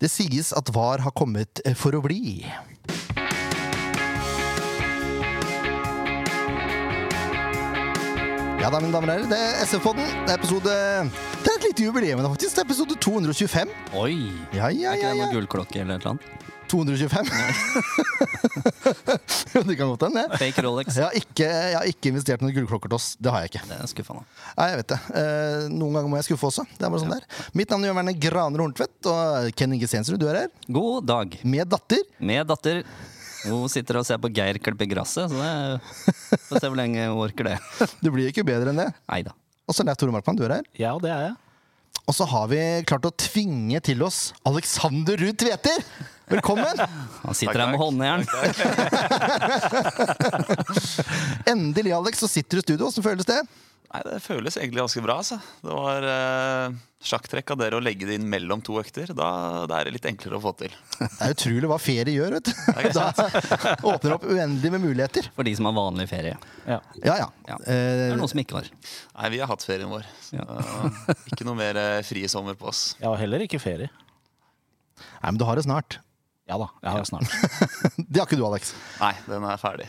Det sies at VAR har kommet eh, for å bli. Ja da, mine damer og herrer, det er SF-podden. Det er episode Det er et lite jubileum, faktisk. Det er episode 225. Oi! Ja, ja, Er ikke det noen gullklokke eller annet? 225? jo, det kan godt hende. det. Fake Rolex. Jeg har ikke, jeg har ikke investert noen gullklokker til oss. Det har jeg ikke. Det er skuffende. Nei, jeg vet det. Eh, noen ganger må jeg skuffe også. Det er bare sånn ja. der. Mitt navn er Jørn Verne Graner Horntvedt, og Ken Inge Stensrud, du er her. God dag. Med datter. Med datter. Hun sitter og ser på Geir klippe gresset, så det får se hvor lenge hun orker det. Du blir ikke bedre enn det. Neida. Og så er Tore Markmann, du er her. Ja, det er jeg. Og så har vi klart å tvinge til oss Alexander Ruud Tveter! Velkommen! Han sitter Takk, her med håndjern. Endelig, Alex, så sitter du i studio. Åssen føles det? Nei, Det føles egentlig ganske bra. Altså. Det var eh, sjakktrekk av dere å legge det inn mellom to økter. Da, da er det litt enklere å få til. Det er utrolig hva ferie gjør, vet du. Da åpner opp uendelig med muligheter. For de som har vanlig ferie. Ja. Ja, ja. Ja. Det er Eh, noen som ikke har. Nei, vi har hatt ferien vår. Så, ikke noe mer frie fri sommer på oss. Jeg har heller ikke ferie. nei, men du har det snart. Ja da, jeg har det snart. Det har ikke du, Alex. Nei, den er ferdig.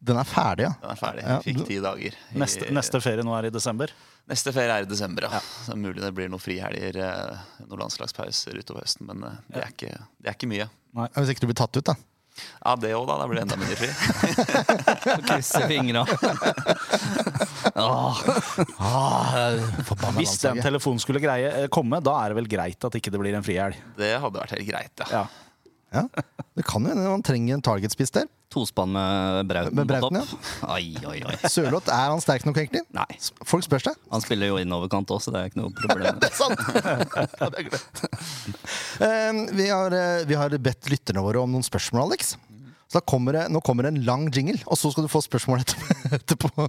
Den er ferdig, ja. Den er ferdig. Ja, Fikk ti dager. i- Neste, neste ferie nå er i desember. Neste ferie er i desember, ja. Så det er mulig det blir noen frihelger, eh, noen landslagspauser utover høsten. Men eh, det er ikke, det er ikke mye. Hvis ikke du blir tatt ut, da. Ja, det òg, da. Da blir det enda mindre fri. Krysse fingra. Åh, Ah, Hvis den telefonen skulle greie eh, komme, da er det vel greit at ikke det blir en frihelg. Det hadde vært helt greit, ja. Ja. Ja. Det kan jo hende man trenger en targetspiss der. Tospann med Brauten Med på topp. topp. Oi, oi, oi. Sørloth, er han sterk nok, egentlig? Nei. Folk spør seg. Han spiller jo innoverkant også, det er ikke noe problem. Det er sant! Det er glemt. Eh, vi, har, eh, vi har bedt lytterne våre om noen spørsmål, Alex. Så da kommer det, nå kommer det en lang jingle, og så skal du få spørsmål etterpå. etterpå.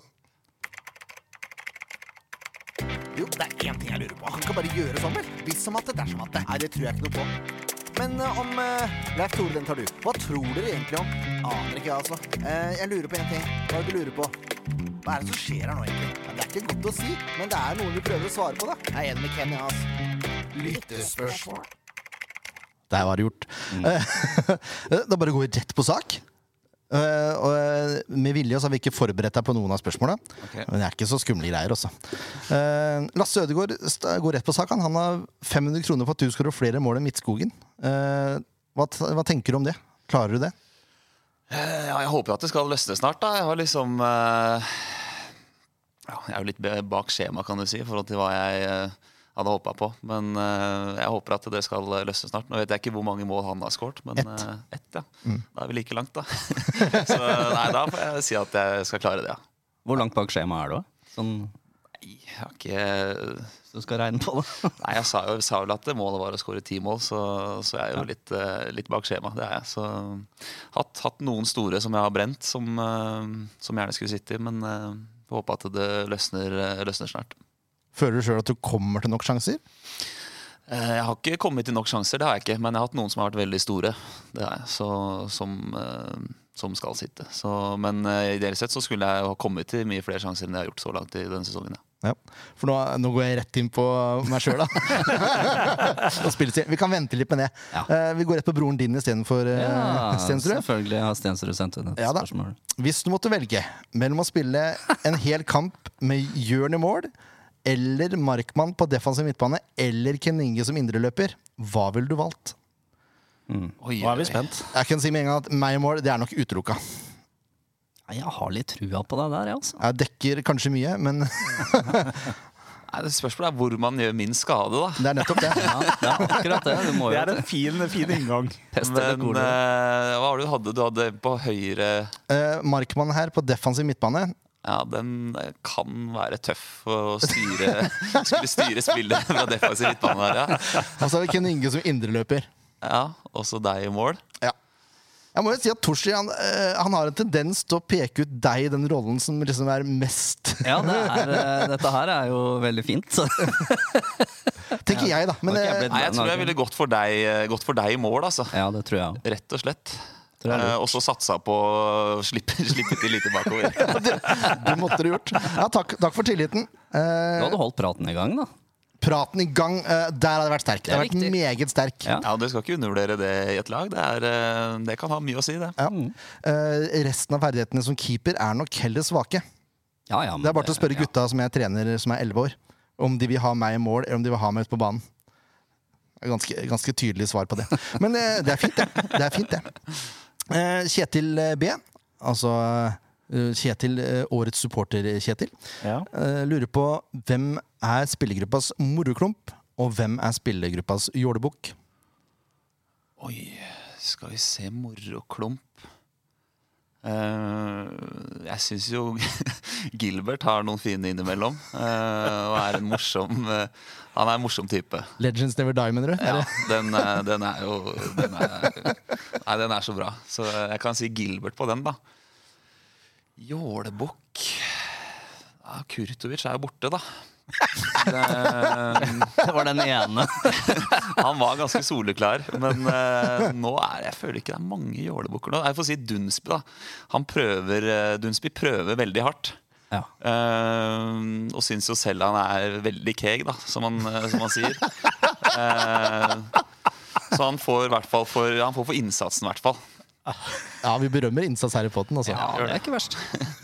Jo, det er én ting jeg lurer på. Han kan bare gjøre sånn, vel? Hvis som at det, dersom at det. Nei, det tror jeg ikke noe på. Men eh, om uh, Leif Tore, den tar du. Hva tror dere egentlig om? Aner ikke, altså. Eh, jeg lurer på én ting. Hva er det du lurer på? Hva er det som skjer her nå, egentlig? Det er ikke godt å si, men det er noe vi prøver å svare på, da. Jeg er enig med Ken, ja, altså. Lyttespørsmål. Der var det gjort. da bare går vi rett på sak. Eh, eh, med vilje så har vi ikke forberedt deg på noen av spørsmåla. okay. Men det er ikke så skumle greier, også. Uh, Lasse Ødegaard går rett på sak. Han, han har 500 kroner på at du skårer flere mål enn Midtskogen. Uh, hva, hva tenker du om det? Klarer du det? Eh, Ja, jeg håper at det skal løsne snart. da Jeg har liksom eh, ja, Jeg er jo litt bak skjema, kan du si, i forhold til hva jeg eh, hadde håpa på. Men uh, jeg håper at det skal løsne snart. Nå vet jeg ikke hvor mange mål han har skåret, men Ett. Uh, ett. ja. Da er vi like langt, da. Så nei, da får jeg si at jeg skal klare det, ja. Hvor langt bak skjemaet er du? Sånn, Nei, Jeg har ikke hvis du skal regne på det. Nei, jeg sa jo, sa vel at målet var å skåre ti mål, så, så jeg er jo litt, uh, litt bak skjema. Det er jeg. Så hatt, hatt noen store som jeg har brent, som, eh, som gjerne skulle sitte i, men uh, håpe at det løsner, eh, løsner snart. Føler du sjøl at du kommer til nok sjanser? Eh, Jeg har ikke kommet til nok sjanser, det har jeg ikke. Men jeg har hatt noen som har vært veldig store. Det har jeg, så, som, eh, som skal sitte. Så, men eh, ideelt sett så skulle jeg ha kommet til mye flere sjanser enn jeg har gjort så langt i denne sesongen. Ja. Ja. For nå, nå går jeg rett inn på meg sjøl, da. Og vi kan vente litt med det. Ja. Uh, vi går rett på broren din istedenfor uh, Ja, Stensrud. selvfølgelig har Stensrud sendt inn et Ja spørsmål. Hvis du måtte velge mellom å spille en hel kamp med Jørn i mål, eller Markmann på defensiv midtbane, eller Ken Inge som indreløper, hva ville du valgt? Oi, Nå er vi spent. Jeg kan si med en gang at meg i mål, det er nok utelukka. Jeg har litt trua på deg der, jeg, altså. Jeg dekker kanskje mye, men Nei, det Spørsmålet er hvor man gjør minst skade, da. det er nettopp det. Ja, det er akkurat det. Det er en fin, fin inngang. Men eh, hva var det du hadde? Du hadde på høyre uh, Markmann her på defensiv midtbane. Ja, den eh, kan være tøff å styre Skulle styre spillet fra defensiv midtbane der, ja. Og så har vi Ken Inge som indreløper. ja. Også deg i mål. Ja. Jeg må jo si at Torsi han, eh, han har en tendens til å peke ut deg i den rollen som liksom er mest Ja, det er, eh, dette her er jo veldig fint. Så. Tenker jeg, da. Men okay, jeg ble- Nei, jeg tror jeg ville gått for deg, gått for deg i mål, altså. Ja, det tror jeg. Rett og slett. Eh, og så satsa på å slippe, slippe til lite bakover. det måtte du gjort. Ja, takk, takk for tilliten. Du Eh, hadde holdt praten i gang, da. praten i gang. Eh, Der hadde det vært sterk. Det har Det er vært viktig. meget sterk. Ja. Ja, Du skal ikke undervurdere det i et lag. Det, er, eh, det kan ha mye å si, det. Ja. Eh, resten av ferdighetene som keeper er nok heller svake. Ja, ja, men Det er bare til å spørre ja. gutta som jeg trener som er 11 år, om de vil ha meg i mål, eller om de vil ha meg ute på banen. Er Ganske, ganske tydelig svar på det. Men eh, det er fint, det. Det er fint, det. Eh, Kjetil eh, B, altså eh, Kjetil, årets supporter Kjetil, Ja. eh, lurer på hvem er spillergruppas moroklump, og hvem er spillergruppas jålebukk? Oi, skal vi se moroklump Uh, Jeg syns jo Gilbert har noen fine innimellom. Uh, og er en morsom Han er en morsom type. Legends Never Die, mener du? Ja, den, eh, den er jo den er, Nei, den er så bra. Så jeg kan si Gilbert på den, da. Jålebukk ja, Kurtovic er jo borte, da. Det, Det var den ene. han var ganske soleklar, men eh, nå er jeg føler ikke det er mange jålebukker nå. Jeg får si Dunsby, da. Han prøver, eh, Dunsby prøver veldig hardt. Ja. Uh, og syns jo selv han er veldig keeg, da, som han, eh, som han sier. uh, så han får hvert fall for, han får for innsatsen, i hvert fall. Ja, vi berømmer innsats her i potten, altså. ja, det er ikke verst.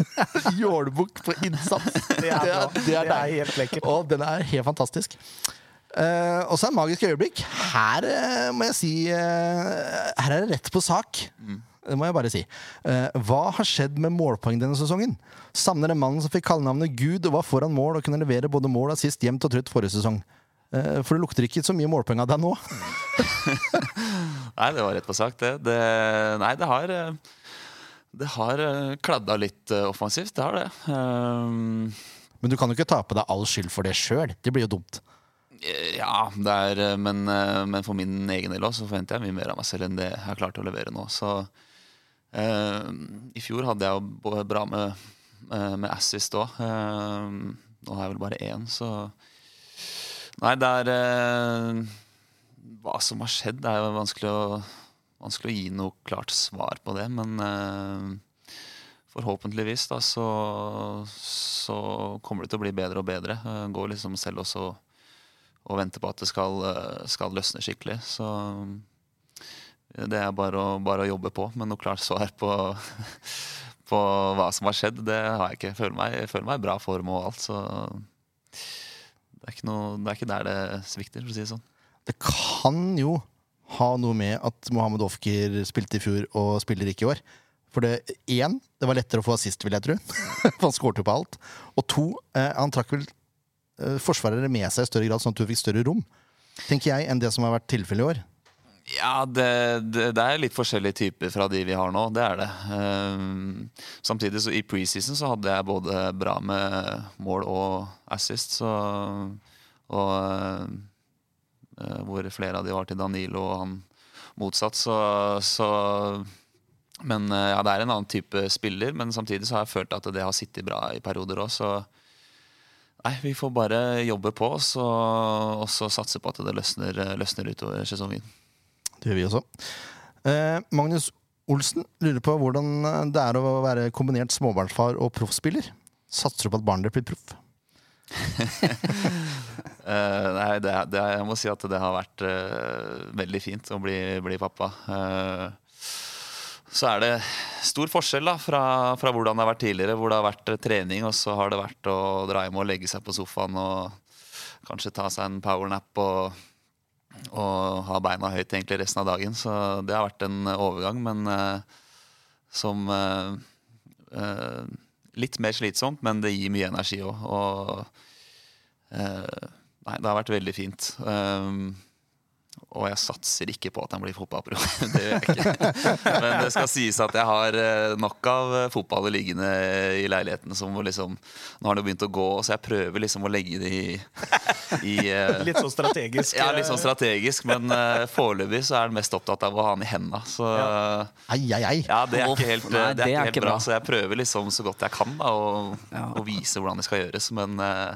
Jålbukk på innsats. Det er, bra. det er, Det er helt lekkert. Og den er helt fantastisk. Uh, og så er magisk øyeblikk. Her uh, må jeg si uh, Her er det rett på sak. Det må jeg bare si. Eh, hva har skjedd med målpoeng denne sesongen? Savner en mann som fikk kallenavnet Gud og var foran mål og kunne levere både mål og assist jevnt og trutt forrige sesong. Eh, for det lukter ikke så mye målpoeng av deg nå. Nei, det var rett på sak, det. det nei, det har eh, Det har kladda litt offensivt. Det har det. Um... Men du kan jo ikke ta på deg all skyld for det sjøl. Det blir jo dumt. Ja, det er, men, men for min egen del også, så forventer jeg mye mer av meg selv enn det jeg har klart å levere nå. Så I fjor hadde jeg jo bra med, eh, med assist òg. nå har jeg vel bare én, så Nei, det er eh, Hva som har skjedd, det er jo vanskelig å, vanskelig å gi noe klart svar på det, men eh, forhåpentligvis da, så, så kommer det til å bli bedre og bedre. Eh, går liksom selv også og venter på at det skal, eh, skal løsne skikkelig. Så eh, det er bare å, bare å jobbe på. Men noe klart svar på, på hva som har skjedd, det har jeg ikke. Jeg føler meg, jeg føler meg i bra form og alt, så det er, noe, det er ikke der det svikter, for å si det sånn. Det kan jo ha noe med at Mohammed Ofker spilte i fjor og spiller ikke i år. For det én, det var lettere å få assist, vil jeg tro. For han skårte jo på alt. Og to, eh, han trakk vel eh, forsvarere med seg i større grad, sånn at du fikk større rom. Tenker jeg, enn det som har vært tilfellet i år. Ja, det, det, det er litt forskjellige typer fra de vi har nå. Det er det. Um, samtidig så i preseason så hadde jeg både bra med mål og assist. Så, og uh, hvor flere av de var til Danilo og han motsatt. Så, så Men uh, ja, det er en annen type spiller. Men samtidig så har jeg følt at det har sittet bra i perioder òg, så Nei, vi får bare jobbe på og så satse på at det løsner, løsner utover sesongen. Det gjør vi også. Eh, Magnus Olsen lurer på hvordan det er å være kombinert småbarnsfar og proffspiller. Satser du på at barnet ditt blir proff? uh, nei, det, det, jeg må si at det har vært uh, veldig fint å bli, bli pappa. Uh, så er det stor forskjell da, fra, fra hvordan det har vært tidligere, hvor det har vært eh, trening, og så har det vært å dra hjem og legge seg på sofaen og kanskje ta seg en powernap og, og ha beina høyt egentlig resten av dagen. Så det har vært en overgang, men uh, som uh, uh, Litt mer slitsomt, men det gir mye energi òg. Og Nei, det har vært veldig fint. Um, og jeg satser ikke på at han blir fotballpro. det gjør jeg ikke. Men det skal sies at jeg har eh, nok av fotballet fotball liggende i leiligheten. Som liksom, nå har det begynt å gå, så jeg prøver liksom å legge det i, i eh, Litt sånn strategisk. ja, litt sånn strategisk, men uh, foreløpig så er han mest opptatt av å ha den i henda. Så Ai, ai, ai. ja, det er ikke helt, nei, det er ikke helt bra. bra. Så jeg prøver liksom så godt jeg kan da, å, Ja. å vise hvordan det skal gjøres. Men uh,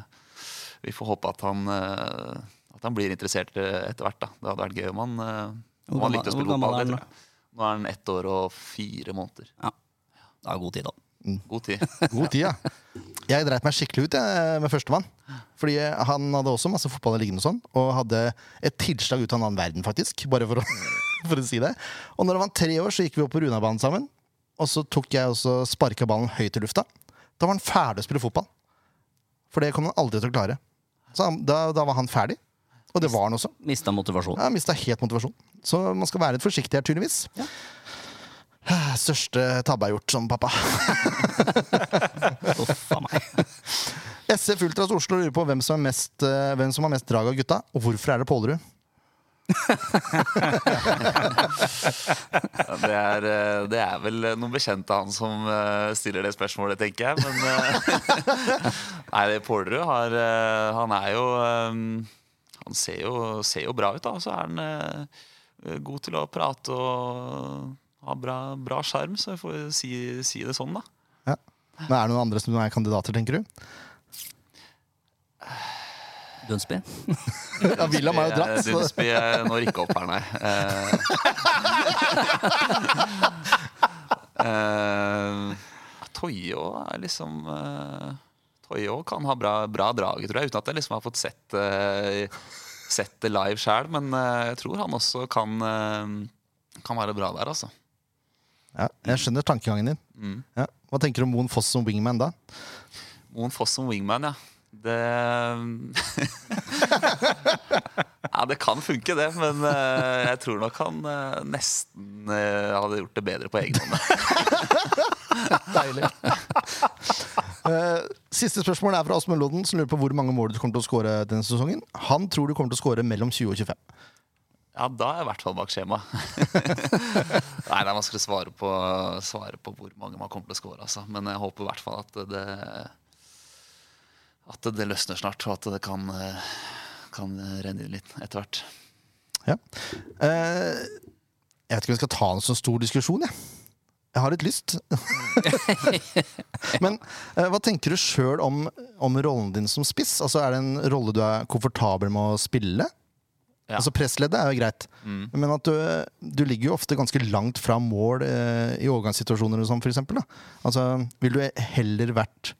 vi får håpe at han, eh, at han blir interessert eh, etter hvert. da. Det hadde vært gøy om han, eh, om han likte å spille fotball. Det tror jeg. Nå er han ett år og fire måneder. Ja. Det er god tid, da. God tid. God tid, ja. Jeg dreit meg skikkelig ut jeg, med førstemann. Fordi han hadde også masse fotball liggende og sånn, og hadde et tilslag ut av en annen verden, faktisk. Bare for å, for å si det. Og når han var tre år, så gikk vi opp på Runabanen sammen. Og så tok jeg også sparka ballen høyt i lufta. Da var han ferdig å spille fotball. For det kom han aldri til å klare. Så han, da, da var han ferdig. Og det var han også. Mista motivasjon. Ja, mista helt motivasjon. Så man skal være litt forsiktig her, tydeligvis. Største tabbe jeg har gjort som pappa. Uff a meg. SF Ultras Oslo lurer på hvem som, er mest, eh, hvem som har mest drag av gutta, og hvorfor er det Pålerud? Det er, eh, det er vel noen bekjente av han som eh, stiller det spørsmålet, tenker jeg. Men Nei, Pålerud har Han er jo Han ser jo, ser jo bra ut, da. Og så er han eh, god til å prate og har bra bra sjarm, så jeg får si, si det sånn, da. Ja. Men er det noen andre som er kandidater, tenker du? Dunsby. Ja, William er jo dratt. Eh, Så. Dunsby eh, når ikke opp her, nei. Uh, eh, Toyo er liksom eh, Toyo kan ha bra, bra drag, tror jeg, uten at jeg liksom har fått sett, uh, sett det live sjøl. Men uh, jeg tror han også kan, uh, kan være bra der, altså. Ja, jeg skjønner tankegangen din. Mm. Ja. Hva tenker du om Moen Foss som wingman da? Moen Foss som wingman, ja. Det Ja, det kan funke, det. Men uh, jeg tror nok han uh, nesten uh, hadde gjort det bedre på egen hånd. Deilig. Eh, siste spørsmål er fra Asmund Lodden, som lurer på hvor mange mål du kommer til å skåre denne sesongen. Han tror du kommer til å skåre mellom 20 og 25. Ja, da er jeg i hvert fall bak skjema. Nei, er vanskelig å svare på, svare på hvor mange man kommer til å score. Altså. Men jeg håper i hvert fall at det At det løsner snart, og at det kan, kan renne inn litt etter hvert. Ja. Eh, jeg vet ikke om vi skal ta en så stor diskusjon, jeg. Jeg har litt lyst. Men eh, hva tenker du sjøl om, om rollen din som spiss? Altså, Er det en rolle du er komfortabel med å spille? Ja. Altså Pressleddet er jo greit, Mm. men at du, du ligger jo ofte ganske langt fra mål eh, i overgangssituasjoner og sånn, for eksempel. Da. Altså, vil du heller vært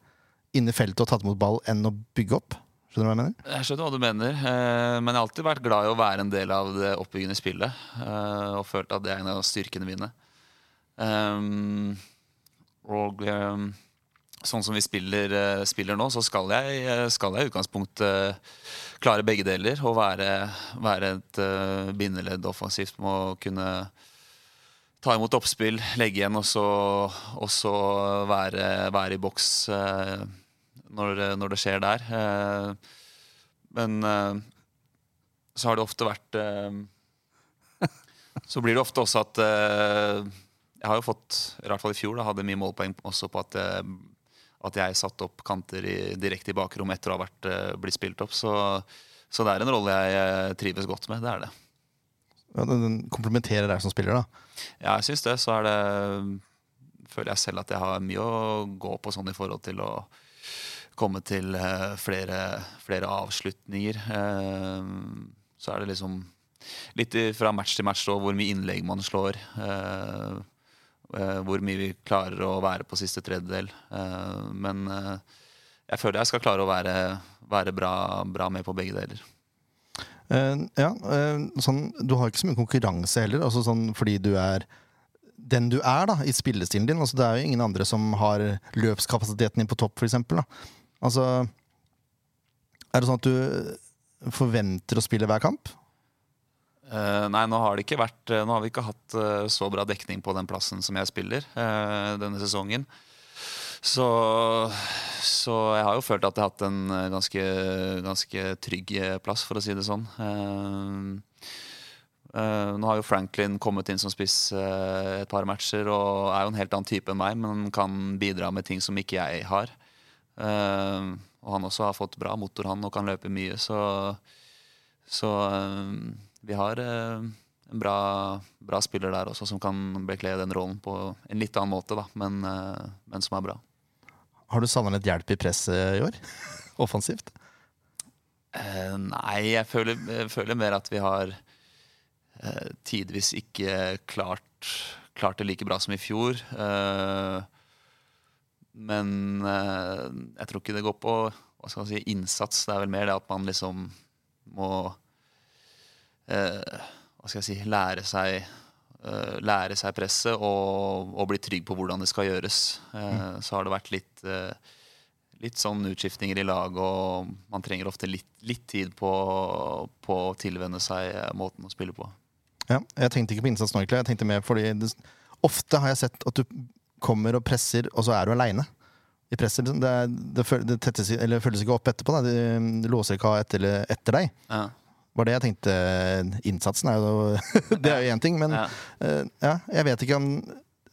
inne i feltet og tatt imot ball enn å bygge opp? Skjønner du hva jeg mener? Jeg skjønner hva du mener, eh, men jeg har alltid vært glad i å være en del av det oppbyggende spillet. eh, Og følt at det er en av styrkene mine. Um, og um, sånn som vi spiller, uh, spiller nå, så skal jeg, eh, skal jeg i utgangspunktet uh, klare begge deler. Og være, være et uh, bindeledd offensivt med å kunne ta imot oppspill, legge igjen og så, og så være, være i boks når, når det skjer der. Men så har det ofte vært Så blir det ofte også at Jeg har jo fått, i hvert fall i fjor, da, hadde mye målpoeng også på at, eh, at jeg satte opp kanter i, direkte i bakrom etter å ha vært, eh, blitt spilt opp. Så, så det er en rolle jeg eh, trives godt med. Det er det. Ja, den komplementerer deg som spiller, da. Ja, jeg syns det. Så er det føler jeg selv at jeg har mye å gå på sånn i forhold til å komme til flere, flere avslutninger. Så er det liksom litt fra match til match da, hvor mye innlegg man slår. eh, hvor mye vi klarer å være på siste tredjedel. Eh, men eh, jeg føler jeg skal klare å være, være bra, bra med på begge deler. Eh, ja, eh, sånn, du har ikke så mye konkurranse heller, altså sånn, fordi du er den du er da, i spillestilen din. Altså, det er jo ingen andre som har løpskapasiteten din på topp, eksempel. Altså, er det sånn at du forventer å spille hver kamp? Eh, nei, nå har, vært, eh, nå har vi ikke hatt eh, så bra dekning på den plassen som jeg spiller denne sesongen. Så, så jeg har jo følt at jeg har hatt en ganske, ganske trygg plass, for å si det sånn. Uh, nå har jo Franklin kommet inn som spiss uh, et par matcher og er jo en helt annen type enn meg, men kan bidra med ting som ikke jeg har. Uh, og han også har fått bra motor, han, og kan løpe mye, så, så vi har eh, en bra, bra spiller der også, som kan bekle den rollen på en litt annen måte, da, men, eh, men som er bra. Har du litt hjelp i presset i år? Offensivt? Eh, nei, jeg føler, jeg føler mer at vi har eh, tidvis ikke klart, klart det like bra som i fjor. Eh, men eh, jeg tror ikke det går på si, innsats. Det er vel mer det at man liksom må Hva skal jeg si Lære seg eh, Lære seg presset og, og bli trygg på hvordan det skal gjøres. Eh, Så har det vært litt eh, Litt sånn utskiftninger i lag, og man trenger ofte litt, litt tid på, på å tilvenne seg eh, måten å spille på. Ja, jeg tenkte ikke på innsats nå. Jeg tenkte mer fordi det, Ofte har jeg sett at du kommer og presser, og så er du aleine. I presset, liksom. det, det, det tettes, ikke opp etterpå. Da. De, de låser ikke av etter, etter deg. Ja. Var det jeg tenkte. Innsatsen er jo Det er jo én ting, men Ja. eh, ja, jeg vet ikke om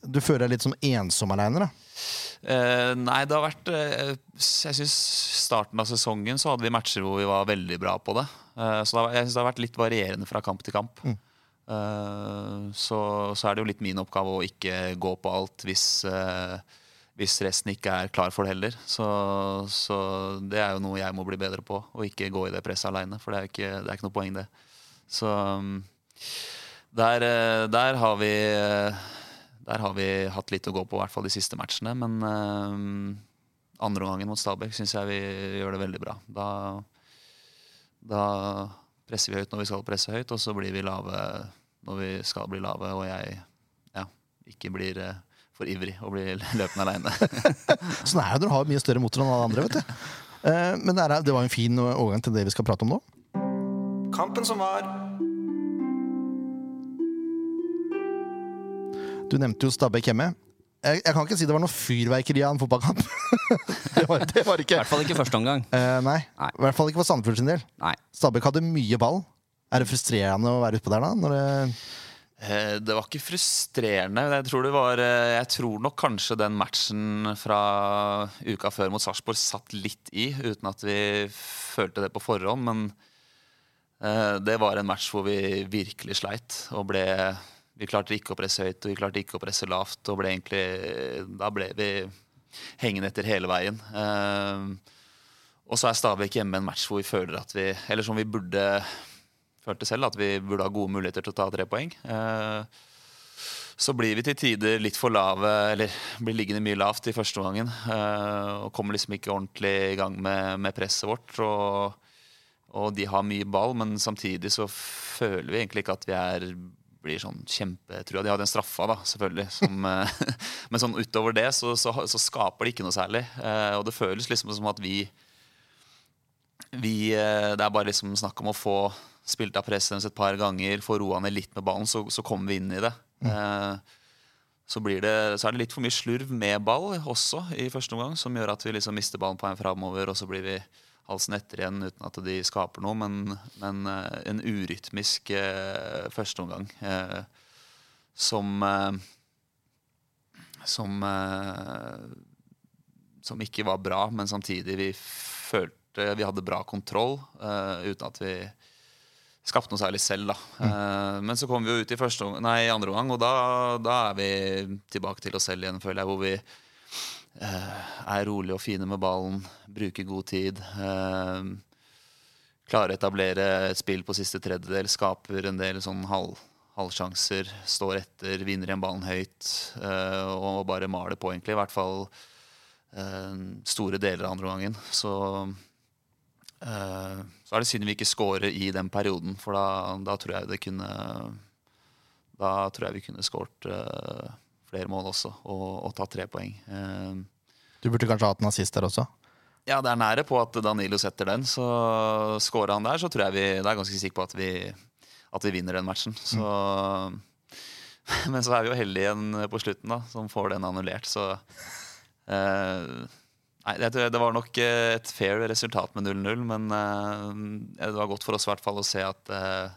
du føler deg litt som ensom aleine, da. Uh, nei, det har vært uh, Jeg syns starten av sesongen så hadde vi matcher hvor vi var veldig bra på det. Uh, så det har, jeg synes det har vært litt varierende fra kamp til kamp. Eh, så, så er det jo litt min oppgave å ikke gå på alt hvis, eh, hvis resten ikke er klar for det heller. Så, så det er jo noe jeg må bli bedre på, å ikke gå i det presset aleine. For det er, ikke, det er ikke noe poeng, det. Så um, der, eh, der har vi eh, der har vi hatt litt å gå på, i hvert fall de siste matchene. Men uh, andre omgangen mot Stabæk syns jeg vi gjør det veldig bra. Da, da presser vi høyt når vi skal presse høyt, og så blir vi lave når vi skal bli lave, og jeg ja, ikke blir eh, for ivrig og blir løpende aleine. Sånn er det når du har mye større motor enn alle andre. vet du Eh, Men det, er, det var en fin overgang til det vi skal prate om nå. Kampen som var. Du nevnte jo Stabæk hjemme. Jeg, jeg kan ikke si det var noe fyrverkeri av en fotballkamp. det, var, det var ikke. I hvert fall ikke første omgang. Uh, nei. Nei. I hvert fall ikke for Sandefjord sin del. Nei. Stabæk hadde mye ball. Er det frustrerende å være utpå der, da? Når det, Det var ikke frustrerende. Jeg tror, var, eh, jeg tror nok kanskje den matchen fra uka før mot Sarpsborg satt litt i, uten at vi følte det på forhånd. Men eh, det var en match hvor vi virkelig sleit. Og ble, vi klarte ikke å presse høyt og vi klarte ikke å presse lavt. Og ble egentlig, da ble vi hengende etter hele veien. Eh, Og så er Stabæk hjemme en match hvor vi føler at vi Eller som vi burde følte selv at vi burde ha gode muligheter til å ta tre poeng. Eh, Så blir vi til tider litt for lave, eller blir liggende mye lavt i første omgangen. eh, Og kommer liksom ikke ordentlig i gang med, med presset vårt. Og, og de har mye ball, men samtidig så føler vi egentlig ikke at vi er blir sånn kjempetrua. De hadde en straffa, da, selvfølgelig. Som, eh, men sånn utover det så, så, så skaper det ikke noe særlig. Eh, Og det føles liksom som at vi vi, det er bare liksom snakk om å få spilt av presset et par ganger, får roa ned litt med ballen, så, så kommer vi inn i det. Eh, så, blir det. så er det litt for mye slurv med ball også i første omgang, som gjør at vi liksom mister ballen på en framover, og så blir vi halsen etter igjen uten at de skaper noe. Men, men eh, en urytmisk eh, førsteomgang eh, som eh, Som eh, Som ikke var bra, men samtidig vi følte vi hadde bra kontroll eh, uten at vi skapte noe særlig selv. da. Mm. men så kom vi jo ut i første, nei, andre omgang, og da, da er vi tilbake til oss selv igjen, føler jeg. Hvor vi eh, er rolige og fine med ballen, bruker god tid. Eh, klarer å etablere et spill på siste tredjedel, skaper en del sånn halv, halvsjanser, står etter, vinner igjen ballen høyt eh, og bare maler på, egentlig. I hvert fall eh, store deler av andre gangen. Så, eh, så er det synd vi ikke scorer i den perioden, for da, da tror jeg det kunne Da tror jeg vi kunne skåret eh, flere mål også, og, og tatt tre poeng. Eh, Du burde kanskje hatt en assist der også. ja, det er nære på at Danilo setter den. Så scorer han der, så tror jeg vi Da er jeg ganske sikker på at vi, at vi vinner den matchen. Så Men så er vi jo heldige igjen på slutten, da, som får den annullert. Så eh, Nei, det, det var nok eh, et fair resultat med 0-0, men eh, det var godt for oss i hvert fall å se at uh,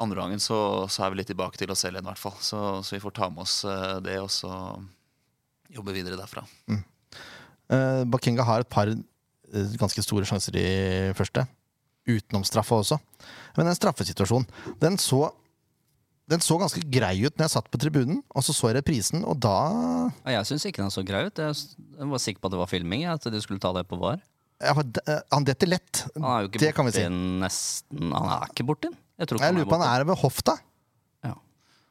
andre gangen så, så er vi litt tilbake til oss selv igjen, i hvert fall. Så, så vi får ta med oss det, og så jobbe videre derfra. Uh, Bakenga har et par uh, ganske store sjanser i første. Utenom straffa også. Men den straffesituasjonen, den så, den så ganske grei ut når jeg satt på tribunen, og så så jeg reprisen, og da Ja, Jeg syns ikke den så grei ut. Jeg var sikker på at det var filming. At du skulle ta det på var. Ja, eh, Han detter lett. Han er jo ikke Det kan vi si. nesten Han er ikke borti den. Jeg Jeg lurer på han er ved hofta. Ja.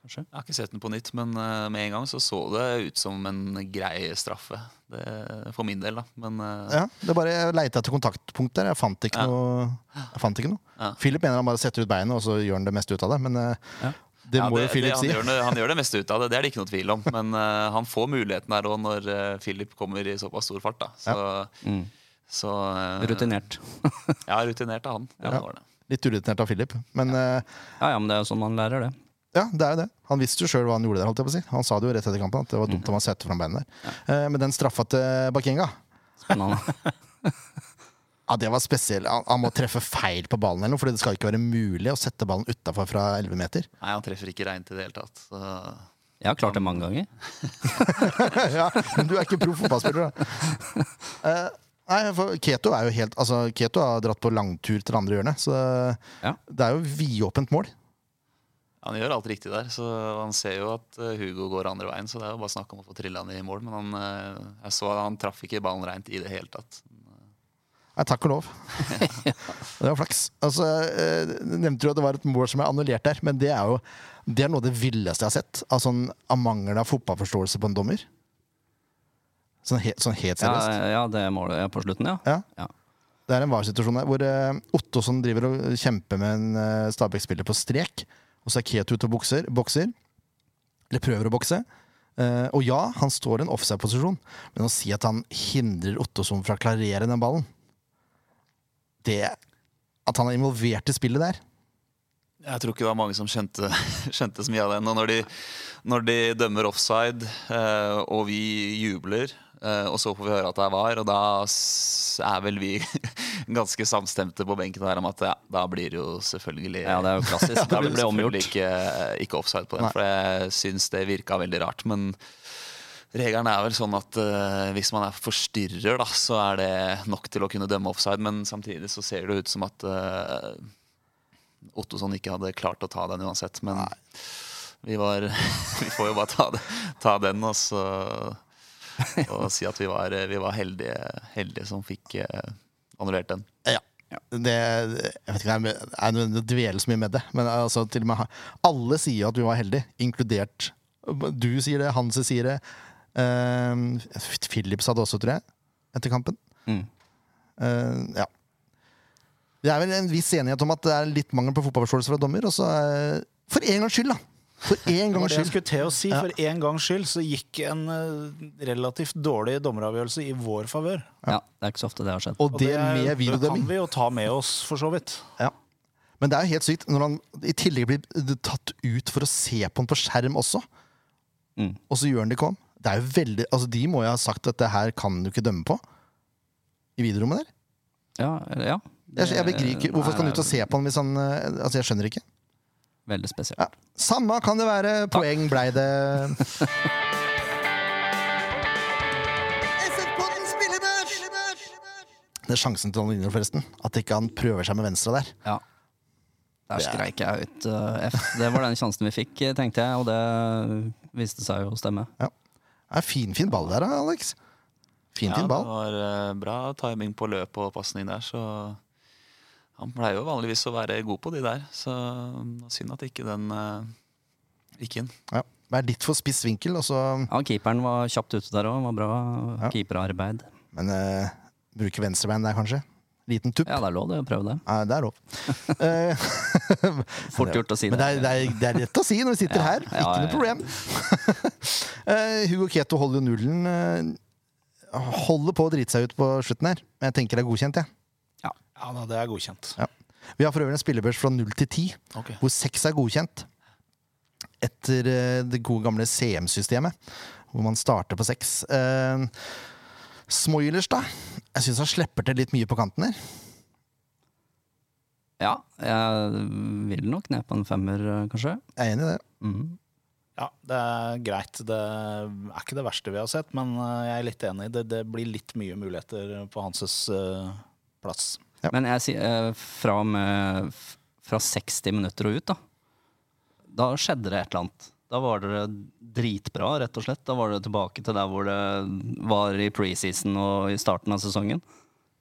kanskje? Jeg har ikke sett den på nytt, men eh, med en gang så så det ut som en grei straffe. Det, for min del, da. Men eh, Ja, det bare Jeg leita etter kontaktpunkt der. Jeg fant ikke Ja. noe. Jeg fant ikke noe. Ja. Philip mener han bare setter ut beinet, og så gjør han det meste ut av det. Men Ja. Det ja, må jo Philip han, si. gjør han gjør det meste ut av det, det er det ikke noe tvil om. Men uh, han får muligheten der òg når uh, Philip kommer i såpass stor fart. da Så, Mm. så uh, Rutinert. Ja, rutinert av han. Ja, Ja. det var det. Litt urutinert av Philip. Men Ja, ja, men det er jo sånn man lærer det. ja, det er jo det. Han visste jo sjøl hva han gjorde der. holdt jeg på å si Han sa det jo rett etter kampen, at det var dumt om han satte fram beina der. Eh, men den straffa til Bakenga Spennende. Ja, det var spesiell. Han, han må treffe feil på ballen, eller noe, for det skal ikke være mulig å sette ballen utafor fra 11 meter. Nei, han treffer ikke reint i det hele tatt. Så Jeg har klart det mange ganger. ja, men du er ikke proff fotballspiller, da. Uh, nei, for Keto er jo helt Altså, Keto har dratt på langtur til det andre hjørnet, så Ja. det er jo vidåpent mål. han gjør alt riktig der. Så han ser jo at eh, Hugo går andre veien, så det er jo bare snakk om å få trilla han i mål. Men han, eh, jeg så han traff ikke ballen reint i det hele tatt. Nei, takk og lov. det var flaks. Altså, eh, du nevnte jo at det var et mål som er annullert der, men det er jo det er noe av det villeste jeg har sett. Av sånn av mangel av fotballforståelse på en dommer. Sånn, he, sånn helt seriøst. ja, det målet ja, på slutten, ja. Ja. Ja. Det er en VAR-situasjon der hvor uh, Ottosson driver og kjemper med en uh, Stabæk-spiller på strek. Og så er Ketu ute og bokser, bokser. Eller prøver å bokse. Uh, og ja, han står i en offside-posisjon, men å si at han hindrer Ottosson fra å klarere den ballen Det At han er involvert i spillet der Jeg tror ikke det var mange som skjønte, kjente så mye av det ennå. når de, når de dømmer offside, eh, og vi jubler, eh, og så får vi høre at det er var, og da er vel vi ganske samstemte på benken der om at ja, da blir det jo selvfølgelig Ja, det er jo klassisk. Da blir det omgjort. selvfølgelig ikke, ikke offside på det, Nei. for jeg syns det virka veldig rart. Men regelen er vel sånn at uh, hvis man er forstyrrer, da, så er det nok til å kunne dømme offside. Men samtidig så ser det ut som at uh, Ottosson ikke hadde klart å ta den uansett. Men vi var Vi får jo bare ta, det, ta den og så og si at vi var, vi var heldige, heldige som fikk uh, annullert den. Ja. Det, jeg vet ikke om jeg er nødvendig å dvele så mye med det, men altså, til og med alle sier at vi var heldige, inkludert Du sier det, Hanse sier det. Uh, Philip sa det også, tror jeg, etter kampen. Mm. Uh, ja. Det er vel en viss enighet om at det er litt mangel på fotballforståelse fra dommer. Og så, eh, for en gangs skyld, da! For en Det gangs skyld. skulle til å si. Ja. For en gangs skyld så gikk en relativt dårlig dommeravgjørelse i vår favør. Ja, det er ikke så ofte det har skjedd. Og det med det videodømming. kan vi jo ta med oss, for så vidt. Ja. Men det er jo helt sykt når han i tillegg blir tatt ut for å se på den på skjerm også, Mm. og så gjør han det ikke om. Det er jo veldig, altså De må jo ha sagt at det her kan du ikke dømme på i videorommet der. Ja, ja. Jeg, jeg begriper ikke, Hvorfor skal han ut og se på han hvis han eh, Altså, jeg skjønner ikke. Veldig spesielt. Ja. Samme kan det være. Poeng blei det. Det er sjansen til Donald vinner, forresten. At ikke han prøver seg med venstre der. Ja. Der Det er- skreik jeg ut uh, F. Det var den sjansen vi fikk, tenkte jeg, og det viste seg jo å stemme. Det er Finfin fin ball der, Alex. Fin, Ja, fin det var eh, bra timing på løp og pasning der, så han pleier jo vanligvis å være god på de der. Så synd at ikke den uh, gikk inn. Ja. Det er litt for spiss vinkel, Også. Ja, Keeperen var kjapt ute der òg. Var bra Ja. keeperarbeid. Men uh, bruke venstrebein der, kanskje. Liten tupp. Ja, det er lov det å prøve det. Ja, det er lov. Fort gjort å si Men det. det er, det, er, det er lett å si når vi sitter Ja, her. ja, Ikke ja, noe problem. uh, Hugo Keto holder jo nullen. Uh, holder på å drite seg ut på slutten her. Men jeg tenker det er godkjent, jeg. Ja, da, Det er godkjent. Vi har for øvrig en spillebørs fra 0 til 10, okay. hvor 6 er godkjent. Etter uh, det gode gamle CM-systemet, hvor man starter på 6. Uh, Smoilers, da. Jeg syns han slipper til litt mye på kanten her. Ja, jeg vil nok ned på en femmer, eh, kanskje. Jeg er enig i det. Mm. Ja, det er greit. Det er ikke det verste vi har sett, men eh, jeg er litt enig. Det, det blir litt mye muligheter på Hanses uh, plass. Ja. Men jeg sier fra, med, fra 60 minutter og ut, da. Da skjedde det et eller annet. Da var det dritbra, rett og slett. Da var det tilbake til der hvor det var i preseason og i starten av sesongen.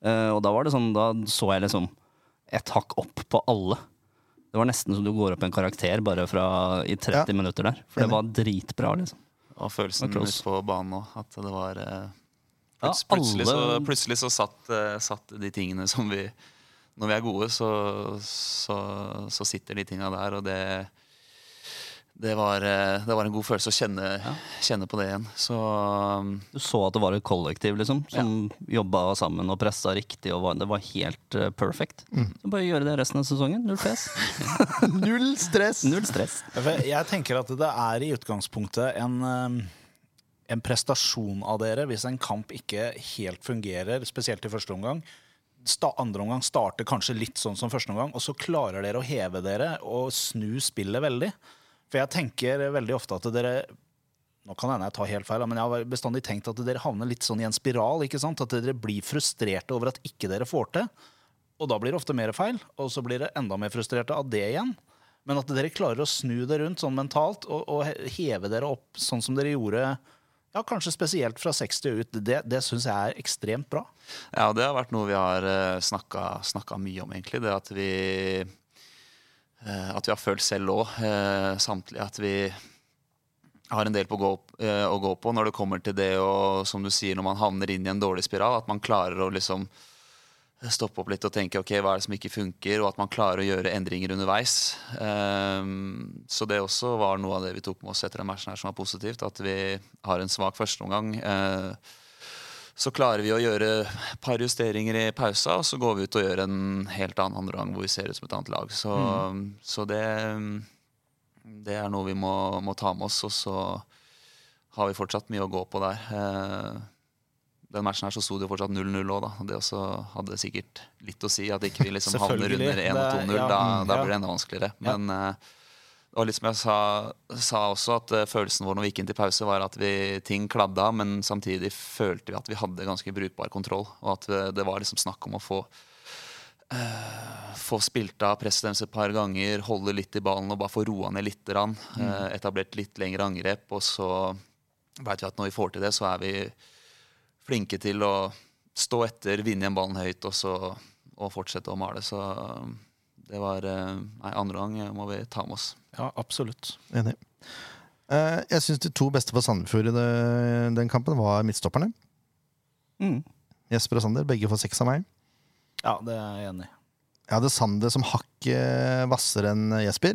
Uh, og da var det sånn, da så jeg liksom et hakk opp på alle. Det var nesten som du går opp en karakter bare fra i 30 Ja. minutter der. For det var dritbra, liksom. Og følelsen ute på banen òg. At det var eh, Ja, pluts- plutselig, så, plutselig så satt, eh, satt de tingene som vi Når vi er gode, så, så, så sitter de tinga der, og det det var, eh, det var en god følelse å kjenne, kjenne på det igjen. Så um, Du så at det var et kollektiv liksom, som jobba sammen og pressa riktig. Og var, det var helt uh, perfect. Så bare gjøre det resten av sesongen. Null fes. Null stress! Null stress. Jeg tenker at det er i utgangspunktet en, eh, en prestasjon av dere hvis en kamp ikke helt fungerer, spesielt i første omgang. Andre omgang starter kanskje litt sånn som første omgang, og så klarer dere å heve dere og snu spillet veldig. For jeg tenker veldig ofte at dere nå kan jeg tar helt feil, men jeg har bestandig tenkt at dere havner litt sånn i en spiral. ikke sant? At dere blir frustrerte over at ikke dere får til. Og da blir det ofte mer feil, og så blir dere enda mer frustrerte av det igjen. Men at dere klarer å snu det rundt sånn mentalt og, og heve dere opp sånn som dere gjorde ja, kanskje spesielt fra 60 og ut, det, det syns jeg er ekstremt bra. Ja, det har vært noe vi har uh, snakka mye om, egentlig. Det at vi eh, At vi har følt selv òg, samtlige, at vi har en del på å gå, eh, å gå på når det kommer til det å, som du sier, når man havner inn i en dårlig spiral. At man klarer å liksom stoppe opp litt og tenke ok, hva er det som ikke funker, og at man klarer å gjøre endringer underveis. Så det også var noe av det vi tok med oss etter den matchen her som var positivt. At vi har en svak førsteomgang. Så klarer vi å gjøre et par justeringer i pausa, og så går vi ut og gjør en helt annen andre gang hvor vi ser ut som et annet lag. Så, så det, det er noe vi må, må ta med oss, og så har vi fortsatt mye å gå på der. Eh, den matchen her så sto det jo fortsatt 0-0 òg, da. Det også hadde sikkert litt å si, at ikke vi liksom havner under 1-2-0. ja, Da, mm, da blir det enda vanskeligere. Men eh, var litt som jeg sa, sa også, at eh, følelsen vår når vi gikk inn til pause, var at vi, ting kladda, men samtidig følte vi at vi hadde ganske brukbar kontroll. Og at det var liksom snakk om å få Uh, få spilt av presset deres et par ganger, holde litt i ballen og bare få roa ned litt. Rann, Uh, etablert litt lengre angrep. Og så veit vi at når vi får til det, så er vi flinke til å stå etter, vinne igjen ballen høyt og så og fortsette å male. Så eh, det var eh, Nei, andre gang må vi ta med oss. Ja, absolutt. Enig. Eh, jeg syns de to beste for Sandefjord i det, den kampen var midtstopperne. Mm. Jesper og Sander, begge får seks av meg. Ja, det er jeg enig i. Jeg hadde Sander som hakket hvassere enn Jesper.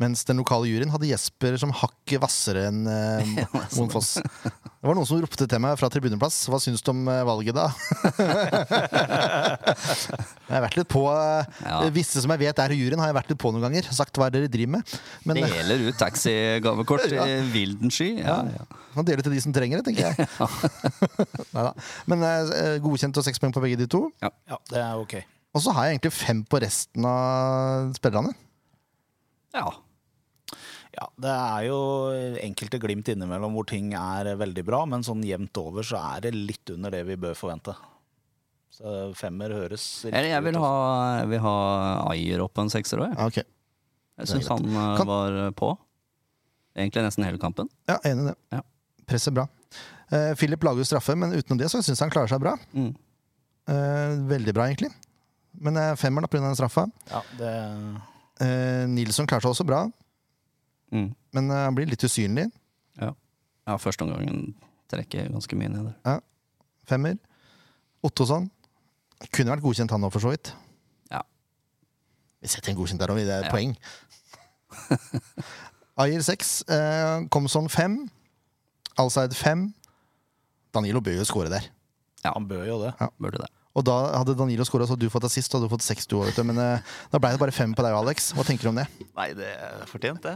Mens den lokale juryen hadde Jesper som hakket hvassere enn eh, Moen Foss. Det var noen som ropte til meg fra tribuneplass. Hva syns du om eh, valget, da? jeg har vært litt på eh, Ja. Visse som jeg vet er i juryen, har jeg vært litt på noen ganger. Sagt hva er det dere driver med. Men eh, Deler ut taxigavekort Ja. i vilden sky. Ja, ja. man deler til de som trenger det, tenker jeg. Neida. Men eh, godkjent og seks poeng på begge de to. Ja, det er ok. Og så har jeg egentlig fem på resten av spillerne. Ja. Ja, Det er jo enkelte glimt innimellom hvor ting er veldig bra, men sånn jevnt over så er det litt under det vi bør forvente. Så femmer høres Eller jeg vil ut, ha, jeg vil ha Ayer opp på en sekser òg. Jeg, Ja, ok. jeg syns han eh, Kan- var på. Egentlig nesten hele kampen. Ja, enig i det. Ja. Presser bra. Uh, Philip lager jo straffe, men utenom det så syns jeg han klarer seg bra. Mm. Uh, veldig bra, egentlig. Men femmeren pga. den straffa. Ja, det, Eh, Nilsson klarer seg også bra, Mm. men eh, han blir litt usynlig. Ja. ja, første omgangen trekker ganske mye ned der. Femmer. Ottosson. Kunne vært godkjent, han òg, for så vidt. Ja. Vi setter en godkjent der òg, det er Ja. poeng. Ayer seks. Eh, Komson fem. Alsaid fem. Danilo bør jo skåre der. Ja, han bør jo det. Burde det. Og da hadde Danilo skåra, så hadde du fått assist, og hadde du fått seks du òg. Men eh, da ble det bare fem på deg, Alex. Hva tenker du om det? Nei, det er fortjent, det.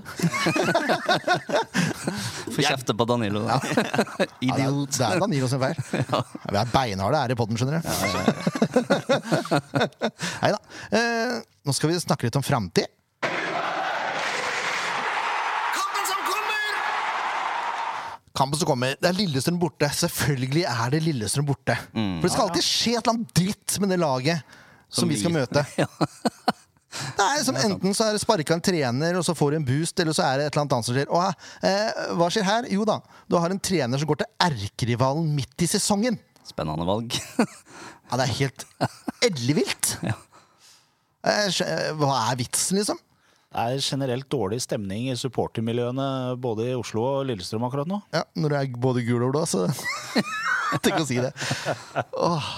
Få kjefte på Danilo, da. Ja, det, er, Idiot. det er Danilo sin feil. Ja, vi er beinharde her i poden, skjønner du. Nei da. Eh, nå skal vi snakke litt om framtid. Kampen som kommer. Det er Lillestrøm borte. Selvfølgelig er det Lillestrøm borte. For det skal alltid skje et eller annet dritt med det laget som, Som vi skal møte. Ja. Er som Enten så er det sparka en trener, og så får du en boost, eller så er det et eller annet annet som skjer. Og eh, hva skjer her? Jo da, du har en trener som går til erkerivalen midt i sesongen. Spennende valg. Ja, det er helt ellevilt. Ja. Eh, Hva er vitsen, liksom? Er generelt dårlig stemning i supportermiljøene både i Oslo og Lillestrøm akkurat nå. Ja, når du er både gul og blå, så Tenk å si det. Åh.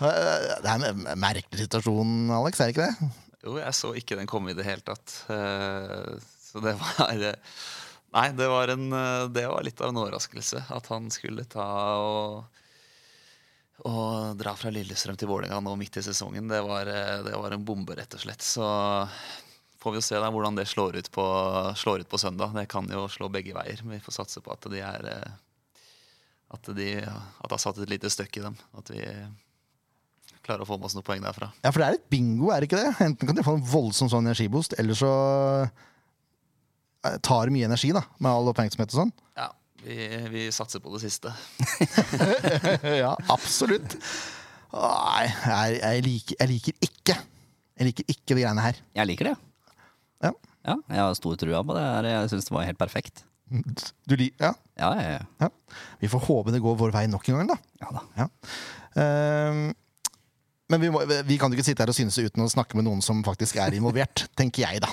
Det er en merkelig situasjon, Alex, er det ikke det? Jo, jeg så ikke den komme i det hele tatt. Eh, Så det var eh, Nei, det var, en, eh, det var litt av en overraskelse at han skulle ta og, å dra fra Lillestrøm til Vålerenga nå midt i sesongen. Det var, det var en bombe, rett og slett. Så får vi jo se da hvordan det slår ut, på, slår ut på søndag. Det kan jo slå begge veier. Men vi får satse på at de er eh, At, de, at det har satt et lite støkk i dem. At vi klarer å få med oss noen poeng derfra. Ja, for det er litt bingo, er det ikke det? Enten kan de få en voldsom sånn energiboost, eller så eh, tar det mye energi, da, med all oppmerksomhet og sånn. Ja, vi, vi satser på det siste. ja, absolutt. Nei, jeg, jeg, liker, jeg liker ikke Jeg liker ikke de greiene her. Jeg liker det. Ja. Ja, jeg har stor trua på det. her. Jeg syns det var helt perfekt. Du ja, Ja, ja, ja. ja. Vi får håpe det går vår vei nok en gang, da. ja da. Ja. Ehm, men vi, må, vi kan jo ikke sitte her og synse uten å snakke med noen som faktisk er involvert, tenker jeg, da.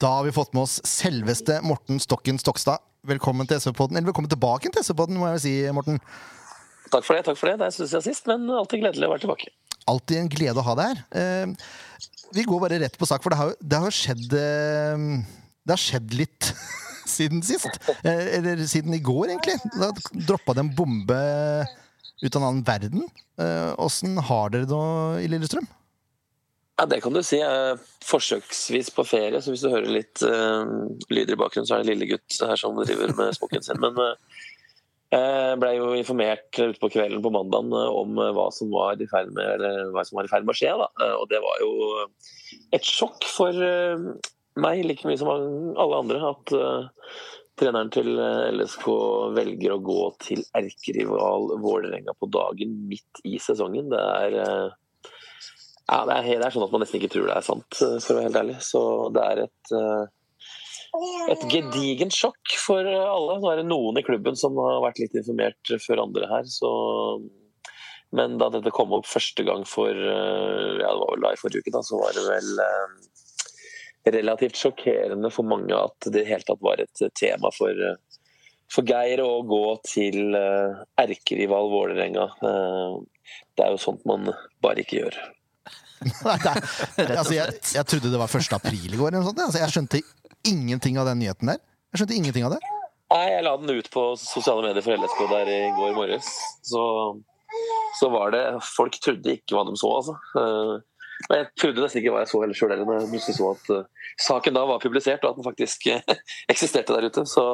Da har vi fått med oss selveste Morten Stokken Stokstad. Velkommen til SV-podden. Eller velkommen tilbake til SV-podden, må jeg si, Morten. Takk for det. takk for Det Det syns jeg sist, men alltid gledelig å være tilbake. Alltid en glede å ha deg her. Eh, vi går bare rett på sak, for det har, det har skjedd eh, Det har skjedd litt siden sist. Eh, eller siden i går, egentlig. Da droppa det en bombe ut av en annen verden. Eh, Åssen har dere det nå i Lillestrøm? Ja, Det kan du si. Forsøksvis på ferie, så hvis du hører litt uh, lyder i bakgrunnen, så er det en lille gutt her som driver med smokken sin. Men uh, jeg ble jo informert ute på kvelden på mandagen om eh, hva som var i ferd med, eller hva som var i ferd med å skje. Da. Og det var jo et sjokk for meg, like mye som alle andre, at uh, treneren til LSK velger å gå til erkerival Vålerenga på dagen midt i sesongen. Det er eh, Ja, det er, det er sånn at man nesten ikke tror det er sant, eh, for å være helt ærlig. Så det er et, eh, et gedigent sjokk for alle. Nå er det noen i klubben som har vært litt informert før andre her, så Men da dette kom opp første gang for eh, Ja, det var vel da i forrige uke, da, så var det vel relativt sjokkerende for mange at det i hele tatt var et tema for for Geir å gå til erkerival Vålerenga. Det er jo sånt man bare ikke gjør. Nei, det er, altså, jeg, jeg trodde det var 1. april i går. Eller noe sånt. Altså, jeg skjønte ingenting av den nyheten der. Jeg skjønte ingenting av det. Nei, jeg la den ut på sosiale medier for LSK der i går morges. Så, så var det Folk trodde ikke hva de så, altså. Men jeg trodde nesten ikke hva jeg så heller sjøl, når jeg plutselig så at eh, saken da var publisert, og at den faktisk eh, eksisterte der ute. Så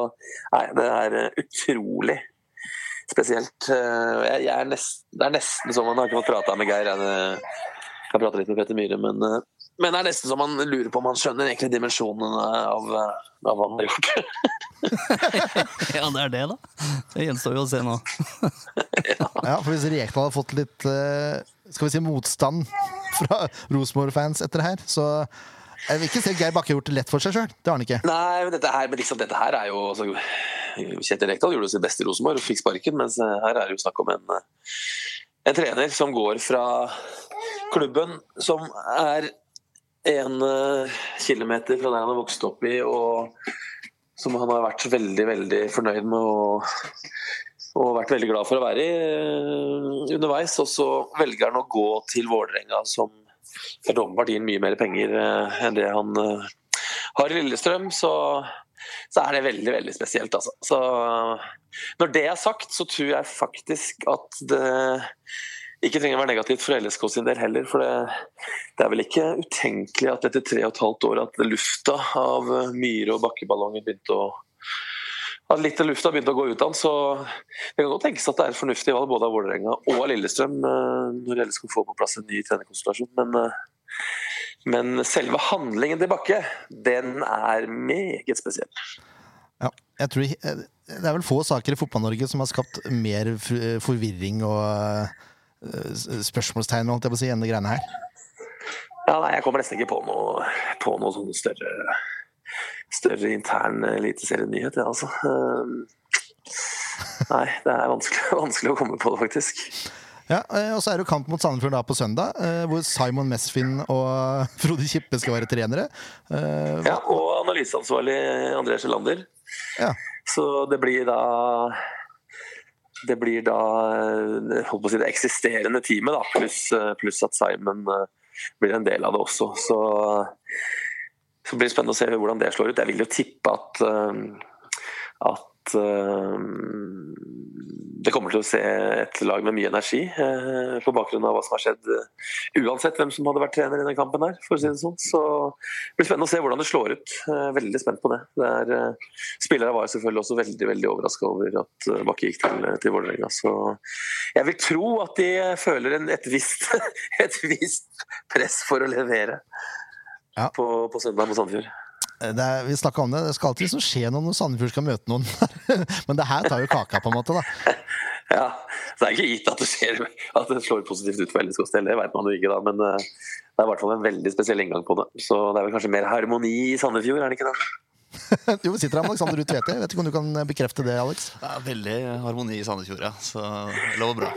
nei, det er eh, utrolig spesielt. Eh, Jeg, jeg er nest, det er nesten som Man har ikke fått prata med Geir. Har prata litt med Petter Myhre, men, eh, men det er nesten som man lurer på om han skjønner egentlig dimensjonene av, eh, av hva han har gjort. Ja, det er det, da. Det gjenstår jo å se nå. Ja, for Hvis Rekdal hadde fått litt eh, skal vi si motstand fra Rosenborg-fans etter det her, så jeg vil ikke at Geir Bakke gjort det lett for seg sjøl. Det har han ikke. Nei, men dette her, men liksom, dette her er jo altså, Kjetil Rekdal gjorde sitt beste i Rosenborg og fikk sparken, mens eh, her er det jo snakk om en, eh, en trener som går fra klubben som er en eh, kilometer fra der han har vokst opp i, og som han har vært veldig, veldig fornøyd med og, og vært veldig glad for å være i eh, underveis. Og så velger han å gå til Vålerenga, som er åpenbart mye mer penger eh, enn det han har i Lillestrøm. Så, så er det veldig, veldig spesielt, altså. Så når det er sagt, så tror jeg faktisk at det ikke trenger å være negativt for LSK sin del heller. For det, det er vel ikke utenkelig at etter tre og et halvt år at lufta av myre- og bakkeballonger begynte å at litt av lufta begynte å gå ut av den, så det kan godt tenkes at det er fornuftig valg både av Vålerenga og av Lillestrøm eh, når LSK får på plass en ny trenerkonstellasjon. Men, eh, men selve handlingen til Bakke, den er meget spesiell. Ja, jeg tror eh, Det er vel få saker i Fotball-Norge som har skapt mer forvirring og eh, spørsmålstegn holdt jeg på å si, enn det greiene her. Ja, nei, jeg kommer nesten ikke på noe, på noe sånn større, større intern eliteserienyhet, jeg, altså. Um, Nei, det er vanskelig, vanskelig å komme på det, faktisk. Ja, eh, Og så er det kamp mot Sandefjord da på søndag, eh, hvor Simon Mesfin og Frode Kippe skal være trenere. Eh, Ja, og analyseansvarlig André Sjelander. Ja. Så det blir da det blir da eh, si, det eksisterende teamet, pluss pluss at Simon eh, blir en del av det også. Så, så blir det spennende å se hvordan det slår ut. Jeg vil jo tippe at, eh, at eh, det kommer til å se et lag med mye energi eh, på bakgrunn av hva som har skjedd, eh, uansett hvem som hadde vært trener i den kampen her, for å si det sånn. Så det blir spennende å se hvordan det slår ut. Veldig spent på det. det spillere var selvfølgelig også veldig veldig overraska over at Bakke gikk til, til Vålerenga. Så jeg vil tro at de føler en, et, visst, et visst press for å levere Ja. på, på søndag mot Sandefjord. Eh, det er, vi om det, det skal alltid liksom skje noe når Sandefjord skal møte noen. Men det her tar jo kaka, på en måte. da Ja, så Det er ikke gitt at det, skjer, at det slår positivt ut for LSK del, det vet man jo ikke da. Men eh, det er i hvert fall en veldig spesiell inngang på det. Så det er vel kanskje mer harmoni i Sandefjord, er det ikke det? Jo, vi sitter her med Alexander Ruud Tvete. Vet ikke om du kan bekrefte det, Alex? Det er veldig harmoni i Sandefjord, ja. Så det lover bra.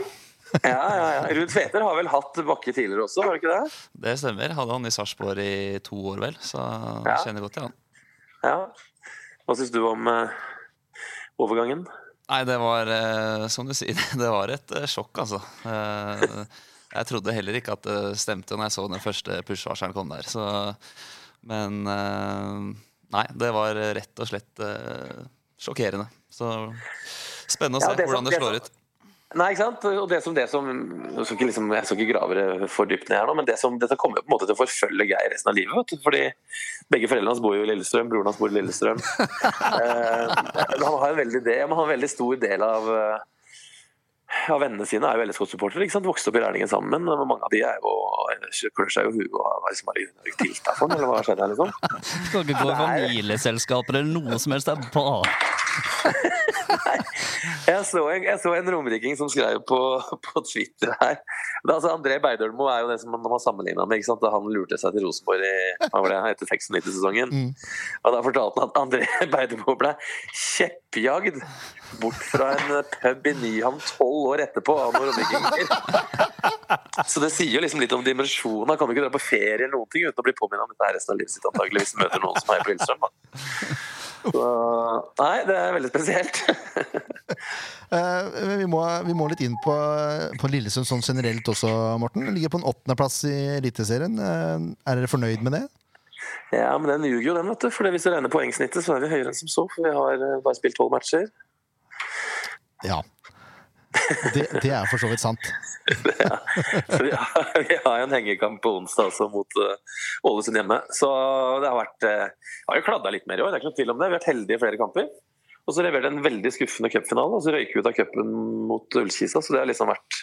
Ja, ja, ja. Ruud Tveter har vel hatt Bakke tidligere også, har du ikke det? Det stemmer. Hadde han i Sarpsborg i to år, vel. Så Ja. kjenner godt til han. Ja. Hva syns du om uh, overgangen? Nei, det var uh, som du sier, det var et uh, sjokk, altså. Jeg trodde heller ikke at det stemte når jeg så den første push-varselen kom der. Så, men nei, det var rett og slett sjokkerende. Så spennende å Ja, se det som- hvordan det det slår som- ut. Nei, ikke sant? Og det som, det som Jeg skal liksom, jeg skal ikke grave det for dypt ned her nå, men det som, dette kommer jo på en måte til å forfølge Geir resten av livet. Vet du? Fordi begge foreldrene hans bor jo i Lillestrøm, broren hans bor i Lillestrøm. eh, han har en veldig, del, han har en veldig stor del av eh, av vennene sine er jo LSK-supportere. ikke sant? Vokste opp i Rælingen sammen. men Mange av de er jo klør seg jo huet av hva som bare tilta for den, eller hva skjedde her, liksom? Skal ikke gå i familieselskaper eller noe som helst. Det er bare Jeg så en, jeg så en romeriking som skrev på, på Twitter her det, er altså André Beidølmo er jo det som man har sammenligna med da han lurte seg til Rosenborg i det, etter 96-sesongen. Og Da fortalte han at André Beidølmo ble kjeppjagd bort fra en pub i Nyhavn tolv år etterpå av noen romerikinger. Så det sier jo liksom litt om dimensjonen. Han kan jo ikke dra på ferie eller noen ting uten å bli påminnet om dette resten av livet sitt antakeligvis møter noen som heier på Lillestrøm. Så, nei, det er veldig spesielt. Eh, vi, må, vi må litt inn på, på Lillesund sånn generelt også, Morten. Ligger på en åttendeplass i Eliteserien. Eh, er dere fornøyd med det? Ja, men den ljuger jo, den, vet du. For hvis du regner poengsnittet, så er vi høyere enn som så. For vi har eh, bare spilt tolv matcher. Ja. Det, det er for så vidt sant. Så vi har, vi har en hengekamp på onsdag også mot uh, Ålesund hjemme. Så det har vært uh, har jo kladda litt mer i år, det er ikke noe tvil om det. Vi har vært heldige i flere kamper. Og så leverte en veldig skuffende cupfinale, og så røyker vi ut av cupen mot Ullkisa. Så det har liksom vært,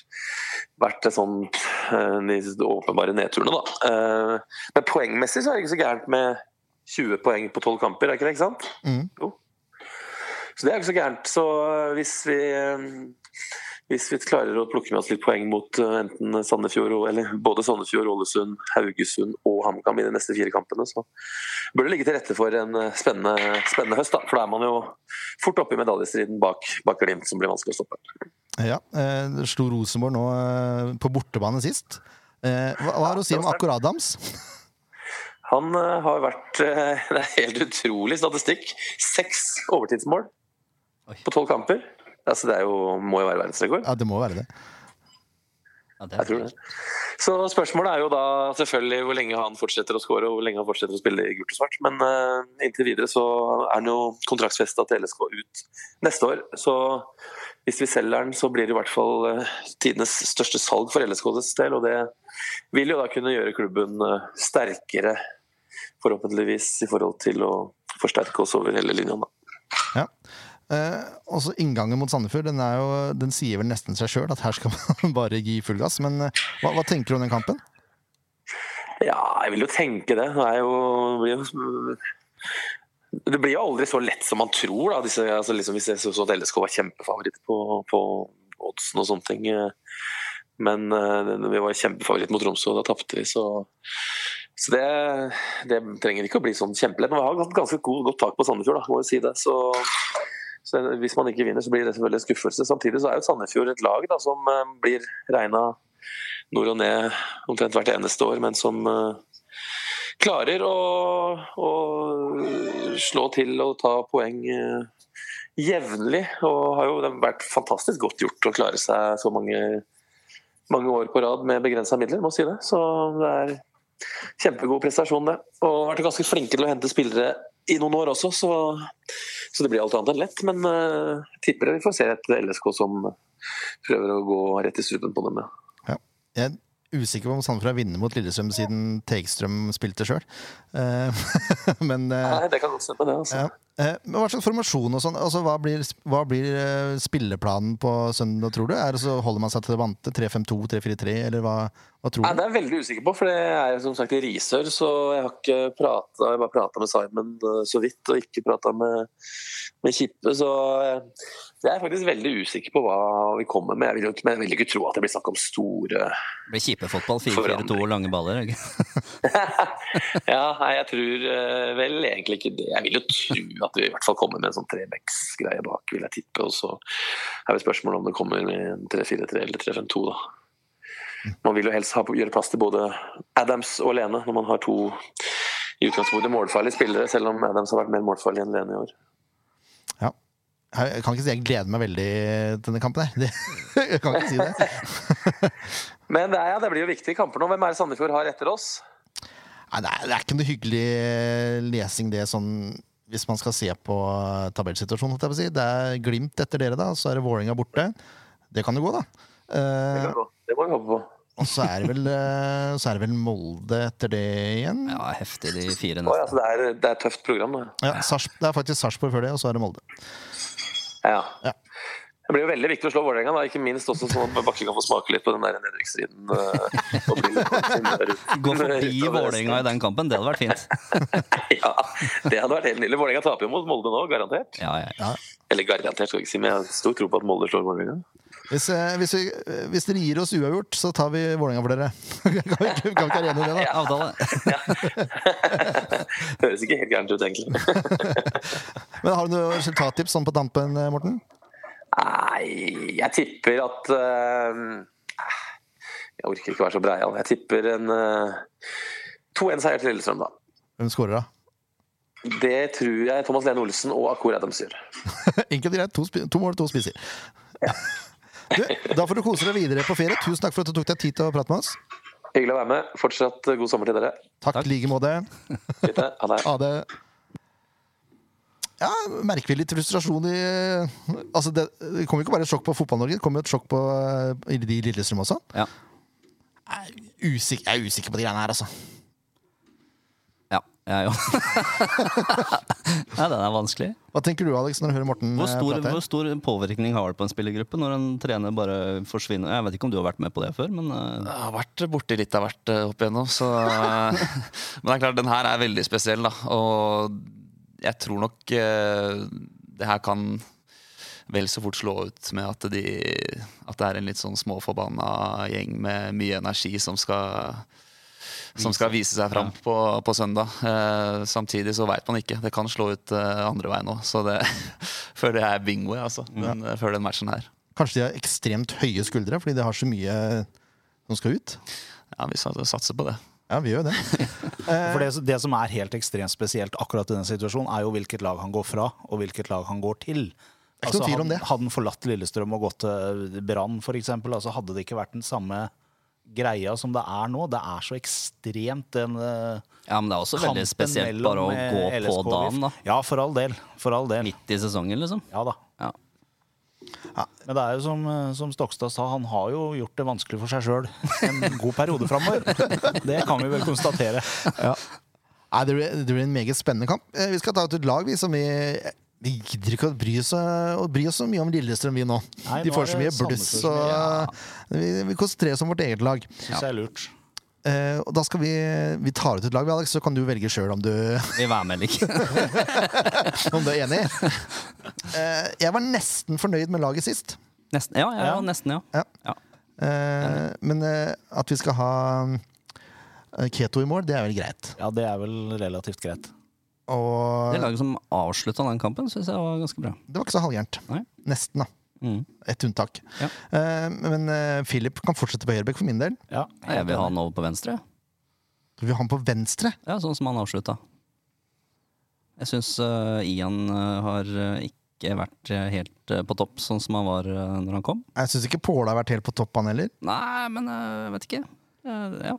vært et sånt, uh, de åpenbare nedturene, da. Uh, men poengmessig så er det ikke så gærent med 20 poeng på 12 kamper, er ikke det? ikke sant? Mm. Jo. Så det er ikke så gærent. Så hvis vi hvis vi klarer å plukke med oss litt poeng mot uh, enten Sandefjord, eller både Sandefjord, Ålesund, Haugesund og HamKam i de neste fire kampene, så bør det ligge til rette for en uh, spennende, spennende høst. Da. For da er man jo fort oppe i medaljestriden bak, bak Glimt, som blir vanskelig å stoppe. Ja, eh, det Slo Rosenborg nå eh, på bortebane sist. Eh, hva, hva har du å si om akkurat Adams? Han har vært Det er helt utrolig statistikk. Seks overtidsmål Oi. på tolv kamper. Altså, det er jo, må jo være verdensrekord. Ja, det må være det. ja, det Jeg tror det. Så spørsmålet er jo da selvfølgelig hvor lenge han fortsetter å skåre og hvor lenge han fortsetter å spille i gult og svart. Men uh, inntil videre så er han jo kontraktsfesta til LSK ut neste år. Så hvis vi selger den, så blir det i hvert fall uh, tidenes største salg for LSKs del. Og det vil jo da kunne gjøre klubben uh, sterkere, forhåpentligvis, i forhold til å forsterke oss over hele linja. Ja. Eh, også Inngangen mot Sandefjord den, jo, den sier vel nesten seg sjøl at her skal man bare gi full gass. Men eh, hva, hva tenker du om den kampen? Ja, jeg vil jo tenke det. Det jo, jo det blir jo aldri så lett som man tror. Da. Disse, altså liksom, hvis jeg så så at LSK var kjempefavoritt på, på oddsen og sånne ting. eh, Men eh, vi var kjempefavoritt mot Tromsø, og da tapte vi, så så det, det trenger ikke å bli sånn kjempelett. Men vi har ganske god, godt tak på Sandefjord, da, må jeg si det. Så, så hvis man ikke vinner, så blir det selvfølgelig en skuffelse. Samtidig så er jo Sandefjord et lag da, som eh, blir regna nord og ned omtrent hvert eneste år, men som eh, klarer å, å slå til og ta poeng eh, jevnlig. Og har jo vært fantastisk godt gjort å klare seg så mange, mange år på rad med begrensa midler, må si det. Så det er kjempegod prestasjon, det. Og har vært ganske flinke til å hente spillere i noen år også, så, så det blir alt annet enn lett. Men uh, jeg tipper vi får se et LSK som prøver å gå rett i strupen på dem. Ja. Jeg er usikker på om Sandefjord vinner mot Lillestrøm siden Tegstrøm spilte sjøl. men eh, Nei, det kan godt stemme, det. altså. ja. Eh, men Hva slags formasjon og sånn? Altså, hva blir, hva blir eh, spilleplanen på søndag, tror du? Er det så Holder man seg til det vante? 3-5-2, 3-4-3, eller hva, hva tror Nei, du? det er jeg veldig usikker på, for det er som sagt i Risør, så jeg har ikke pratet, jeg har bare prata med Simon eh, så vidt, og ikke prata med, med Kippe. Så jeg er faktisk veldig usikker på hva vi kommer med. Jeg vil jo ikke, men jeg vil ikke tro at det blir snakk om store Det blir kjipefotball, 4-4-2 og lange baller. Ja, nei, jeg tror vel egentlig ikke det. Jeg vil jo tro at vi i hvert fall kommer med en sånn trebacks-greie bak, vil jeg tippe. Og så er det spørsmålet om det kommer med en 3-4-3 eller 3-5-2, da. Man vil jo helst ha, gjøre plass til både Adams og Lene når man har to i utgangspunktet målfarlige spillere, selv om Adams har vært mer målfarlig enn Lene i år. Ja. Jeg kan ikke si jeg gleder meg veldig til denne kampen. her. Jeg kan ikke si det. Men det, er, ja, det blir jo viktige kamper nå. Hvem er det Sandefjord har etter oss? Nei, det, er, det er ikke noe hyggelig lesing, det, sånn hvis man skal se på eh, tabellsituasjonen. jeg på si. Det er Glimt etter dere, da. Så er det Vålerenga borte. Det kan jo gå, da. Det, Eh, kan gå. det må vi håpe på. og så er, det vel, eh, så er det vel Molde etter det igjen. Ja, heftig de fire Å, ja, så det, er, det er et tøft program, da. Ja, Sars, det er faktisk Sarpsborg før det, og så er det Molde. Ja. Ja. Det blir jo veldig viktig å slå Vålerenga, ikke minst også sånn at Bakke kan få smake litt på den der nedrykksstriden. eh, Gå forbi Vålerenga i den kampen, det hadde vært fint. Ja, det hadde vært helt nydelig. Vålerenga taper jo mot Molde nå, garantert. Ja, ja. Eller garantert, skal jeg ikke si, men jeg har stor tro på at Molde slår Vålerenga. Hvis, eh, hvis, vi, eh, hvis dere gir oss uavgjort, så tar vi Vålerenga for dere. kan vi ikke kan vi ikke være enige om det, da? Avtale. Høres ikke helt gærent ut, egentlig. Men Har du noe resultattips sånn på tampen, eh, Morten? Nei, jeg tipper at uh, Jeg orker ikke være så breial. Jeg tipper en uh, 2-1-seier til Lillestrøm, da. Hvem skårer, da? Det tror jeg Thomas Lene Olsen og Akor Adams gjør. Enkelt og greit. To, to mål, to spisser. Du, da får du kose deg videre på ferie. Tusen takk for at du tok deg tid til å prate med oss. Hyggelig å være med. Fortsatt god sommer til dere. Takk i like måte. Ha det. Ja, merker vi litt frustrasjon i Altså, det, det kommer ikke bare et sjokk på Fotball-Norge, det kommer et sjokk på eh, i de Lillestrøm også. Ja. Jeg er usikker, jeg er usikker på de greiene her, altså. ja jeg òg. ja, den er vanskelig. Hva tenker du, Alex, når du hører Morten Hvor eh, stor, prate? hvor stor påvirkning har det på en spillergruppe når en trener bare forsvinner? Jeg vet ikke om du har vært med på det før, men eh, Jeg har vært borti litt av hvert opp igjennom, så Men det er klart, den her er veldig spesiell, da. Og jeg tror nok eh, det her kan vel så fort slå ut med at, de, at det er en litt sånn småforbanna gjeng med mye energi som skal som skal vise seg fram på, på søndag. Eh, samtidig så veit man ikke. Det kan slå ut eh, andre veien òg. Så det føler jeg er bingo, jeg, altså. Den, før den matchen her. Kanskje de har ekstremt høye skuldre fordi de har så mye som skal ut? Ja, vi satser på det. Ja, vi gjør det. For det, det som er helt ekstremt spesielt akkurat i den situasjonen, er jo hvilket lag han går fra, og hvilket lag han går til. Altså, hadde, han forlatt Lillestrøm og gått til Brann, f.eks., altså hadde det ikke vært den samme greia som det er nå. Det er så ekstremt den eh, ja, men det er også veldig spesielt bare å eh, gå LSK på dagen, da. Ja, for all del. For all del. Midt i sesongen, liksom. Ja da. Ja. Men det er jo som, eh, som Stokstad sa, han har jo gjort det vanskelig for seg sjøl en god periode framover. Det kan vi vel konstatere. Nei, det, blir, det blir en meget spennende kamp. Eh, Vi skal ta ut et lag vi som vi vi gidder ikke å bry oss, å bry oss så mye om Lillestrøm, vi nå. Nei, De nå får er så mye bluss. Som- vi, vi konsentrerer oss om vårt eget lag. Syns jeg er lurt. Eh, og da skal vi Vi tar ut et lag, vi, Alex, så kan du velge sjøl om, du- Vil være med, like. om du er enig. Uh, jeg var nesten fornøyd med laget sist. Nesten, ja, ja, ja, Ja. nesten, ja. Ja. ja. Uh, men at vi skal ha Keto i mål, det er vel greit. Ja, det er vel relativt greit. Og Det laget som avslutta den kampen, syns jeg var ganske bra. det var ikke så halvgærent. Nesten, da. Mm. Et unntak. Ja. Uh, men uh, Philip kan fortsette på høyrebekk for min del. Ja, Jeg vil ha han over på venstre. Du vil ha han på venstre. Ja, sånn som han avslutta. Jeg syns Ian eh, har eh, ikke vært helt på topp, sånn som han var uh, når han kom. Jeg syns ikke Påle har vært helt på topp, han heller. Nei, men jeg vet ikke. Ja.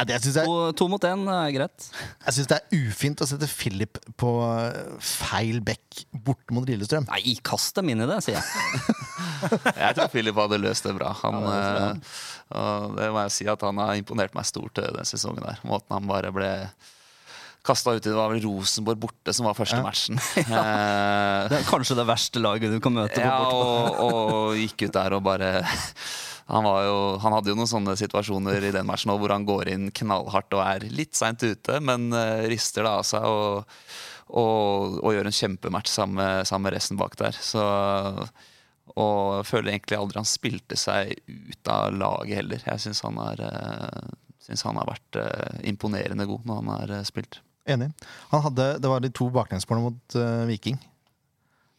Ja, det syns jeg, to, to mot én er greit. jeg synes det er ufint å sette Philip på eh, feil bekk borte mot Lillestrøm. Nei, kast dem inn i det, sier jeg. Jeg tror Philip hadde løst det bra. Han, eh, og det må jeg si at han har imponert meg stort eh, den sesongen. der Måten han bare ble kasta ut i. Det var vel Rosenborg borte som var første matchen. Eh, Det er kanskje det verste laget du kan møte. på ja, borte. og, og gikk ut der og bare han, jo, han hadde jo noen sånne situasjoner i den matchen hvor han går inn knallhardt og er litt seint ute, men eh, rister det av seg og, og, og gjør en kjempematch sammen sammen med resten bak der. Så, og jeg føler egentlig aldri han spilte seg ut av laget heller. Jeg syns han, eh, han har vært eh, imponerende god når han har spilt. Enig. Han hadde, det var de to baklengsmålene mot uh, Viking.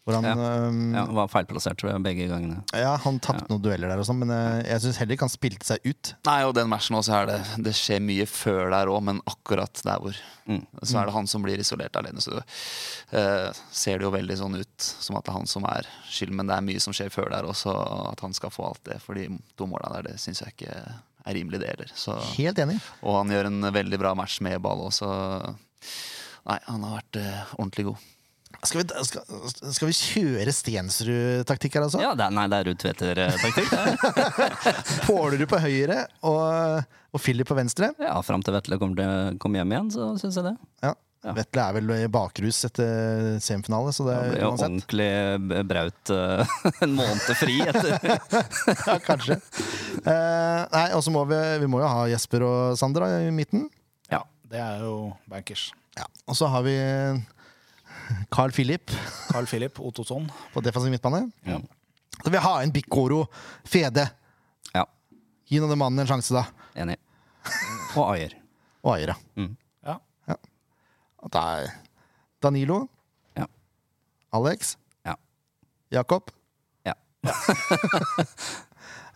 Hvor han, Ja. eh, Ja, var feilplassert begge gangene. ja, han tapte noen dueller der, og sånn, men eh, jeg syns heller ikke han spilte seg ut. Nei, og den matchen også er det Det skjer mye før der òg, men akkurat der hvor Mm. Så er det han som blir isolert alene. Så uh, ser det jo veldig sånn ut som at det er han som er skyld, men det er mye som skjer før der også. At han skal få alt det for de to måla der, det syns jeg ikke er rimelig, det heller. Så, Helt enig. og han gjør en veldig bra match med ball også. Nei, han har vært uh, ordentlig god. Skal vi, skal, skal vi kjøre Stensrud-taktikk her, altså? Ja, det er, nei, det er Ruud Tveter-taktikk. Pålerud på høyre og, og Philip på venstre. Ja, Fram til Vetle kommer, kommer hjem igjen, så syns jeg det. Ja. Ja. Vetle er vel i bakrus etter semifinale, så det Det er blir jo uansett. ordentlig braut uh, en måned fri etter Ja, kanskje. Uh, nei, og så må vi, vi må jo ha Jesper og Sander da, i midten. Ja, det er jo bankers. Ja. Og så har vi Carl Philip Carl Philip Ottosson. på defensiv midtbane. Ja. Så vi har en Bikoro, Fede. Ja, Gi nå den mannen en sjanse, da. enig. Og Ayer. Og Ayer, ja. Ja. Og Da er Danilo. Ja. Alex. Ja. Jakob. Ja.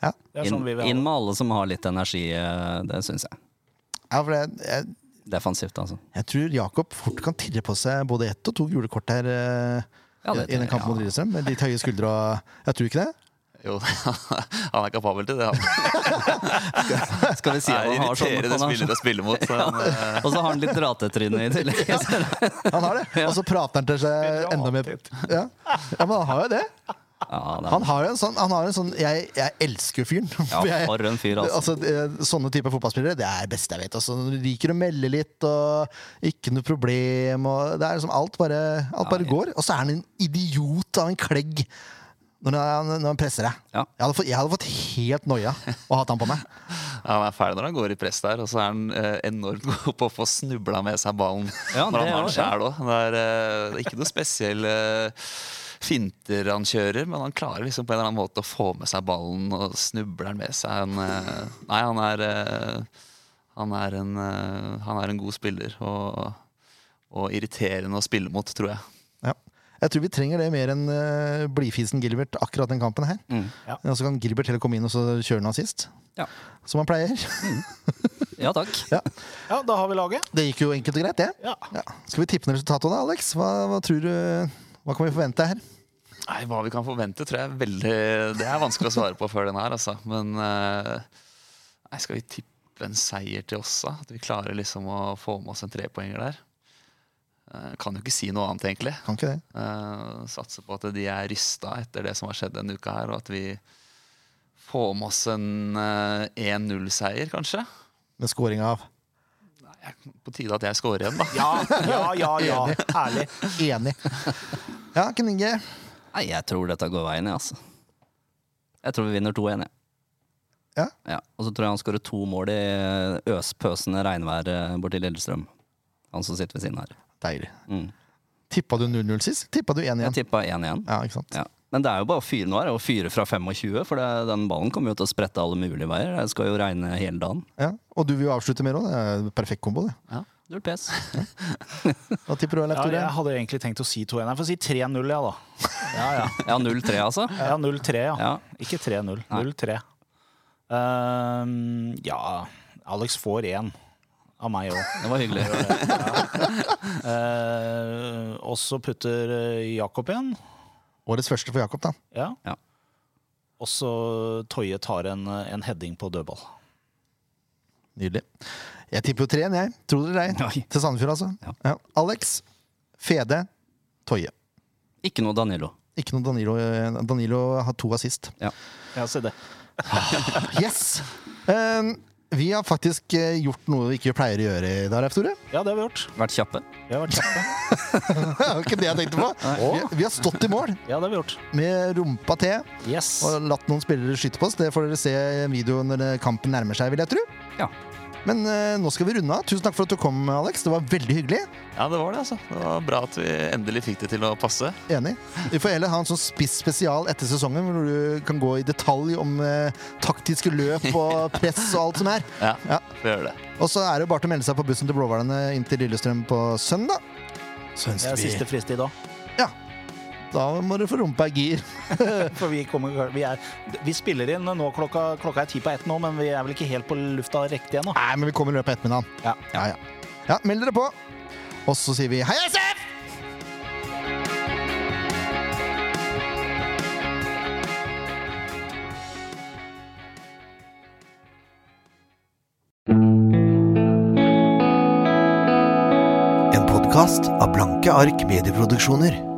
ja. Inn, sånn vi vil ha inn med alle som har litt energi, eh, det syns jeg. Ja, for det, jeg, Defensivt, altså. jeg tror Jakob fort kan tirre på seg både ett og to gule kort her eh, Ja, det i den kampen mot ja. Lillestrøm. Med litt høye skuldre og Jeg tror ikke det. Jo, han er kapabel til det. Han Skal vi si at han har sånn irriterende spiller å spille mot. Så han, eh, Og så har han litt ratetryne i tillegg. Han har det. Og så prater han til seg enda mer. Ja. ja, men han har jo det. Ja, Han har jo en sånn, han har en sånn Jeg, jeg elsker fyren. ja, for en fyr, altså. Altså, sånne typer fotballspillere, det er det beste jeg vet. Altså, liker å melde litt, og ikke noe problem. Og det er liksom Alt bare, alt bare Ja, ja. går. Og så er han en idiot av en klegg når han, når han presser deg. Ja. Jeg, hadde fått, jeg hadde fått helt noia og hatt han på meg. han er fæl når han går i press der, og så er han eh, enormt god på å få snubla med seg ballen Ja, når han har den sjæl òg. Det er eh, ikke noe spesielle finter han kjører, men han klarer liksom på en eller annen måte å få med seg ballen og snubler den med seg. Han, eh, nei, han er, eh, han, er en, eh, han er en god spiller og, og irriterende å spille mot, tror jeg. Ja. Jeg tror vi trenger det mer enn uh, blidfisen Gilbert akkurat den kampen her. Mm. Og så kan Gilbert heller komme inn og så kjøre den assist. Ja. Som han pleier. ja takk. Ja. Ja, da har vi laget. Det gikk jo enkelt og greit, det. Ja. Ja. Skal vi tippe ned resultatet da, Alex? Hva, hva tror du Hva kan vi forvente her? Nei, Hva vi kan forvente, tror jeg er veldig Det er vanskelig å svare på før den her, altså. Men eh, nei, skal vi tippe en seier til oss, da? At vi klarer liksom å få med oss en trepoenger der? Eh, kan jo ikke si noe annet, egentlig. Kan ikke det. Satse på at de er rysta etter det som har skjedd denne uka her, og at vi får med oss en eh, 1-0-seier, kanskje. Med scoring av Nei, På tide at jeg scorer igjen, da. Ja, ja, ja. ja. Herlig. Enig. Ja, Ken Inge. Nei, jeg tror dette går veien, jeg, altså. Jeg tror vi vinner 2-1, jeg. Ja, Ja, Og så tror jeg han skårer to mål i øspøsende regnvær eh, borti Lillestrøm. Han som sitter ved siden her. Deilig. Mm. Tippa du 0-0 sist? Tippa du 1 igjen? Jeg tippa 1 igjen. Ja, ikke sant? Ja. Men det er jo bare å fyre nå. er det å fyre fra 25, for det, den ballen kommer jo til å sprette alle mulige veier. Det skal jo regne hele dagen. Ja. Og du vil jo avslutte mer òg. Det er perfekt kombo, det. Ja, Null pes. Hva tipper du, Leif Ja, jeg hadde egentlig tenkt å si 2-1. Jeg får si 3-0, ja, da. Ja, ja. Ja, 0-3, altså. ja 0-3, ja. Ja. Ikke 3-0. 0-3. Um, ja Alex får én av meg òg. Det var hyggelig. og så putter eh, Jakob igjen. Årets første for Jakob, da. Ja. Ja. Og så Toje tar en, en heading på dødball. Nydelig. Jeg tipper jo 3-1, jeg. dere det eller ei. Til Sandefjord, altså. Ja. Ja. Alex, Fede, Toje. Ikke noe Danilo. Ikke noe Danilo. Danilo har to assist. Ja, se det. Yes! Um, vi har faktisk eh, gjort noe vi ikke pleier å gjøre i dag, Leif Tore. Ja, det har vi gjort. Vært kjappe. Vi har vært kjappe. Det var ikke det jeg tenkte på. Vi, vi har stått i mål Ja, det har vi gjort. med rumpa til Yes. og latt noen spillere skyte på oss. Det får dere se i videoen når kampen nærmer seg, vil jeg tro. Ja. Men eh, nå skal vi runde av. Tusen takk for at du kom, Alex. Det var veldig hyggelig. Ja, det var det, altså. Det var bra at vi endelig fikk det til å passe. Enig. Vi får heller ha en sånn spiss-spesial etter sesongen, hvor du kan gå i detalj om eh, taktiske løp og press og alt som er. Ja, Ja. vi gjør det. Og så er det bare til å melde seg på bussen til Blåhvalene inn til Lillestrøm på søndag. Så Det er siste frist i dag. Da må du få rumpa i gir. For vi, kommer, vi, er, vi spiller inn nå klokka, klokka er ti på ett nå, men vi er vel ikke helt på lufta riktig ennå. Nei, men vi kommer i løpet av ettermiddagen. Ja. Ja, ja. ja, meld dere på. Og så sier vi hei, SF! En podkast av Blanke ark medieproduksjoner.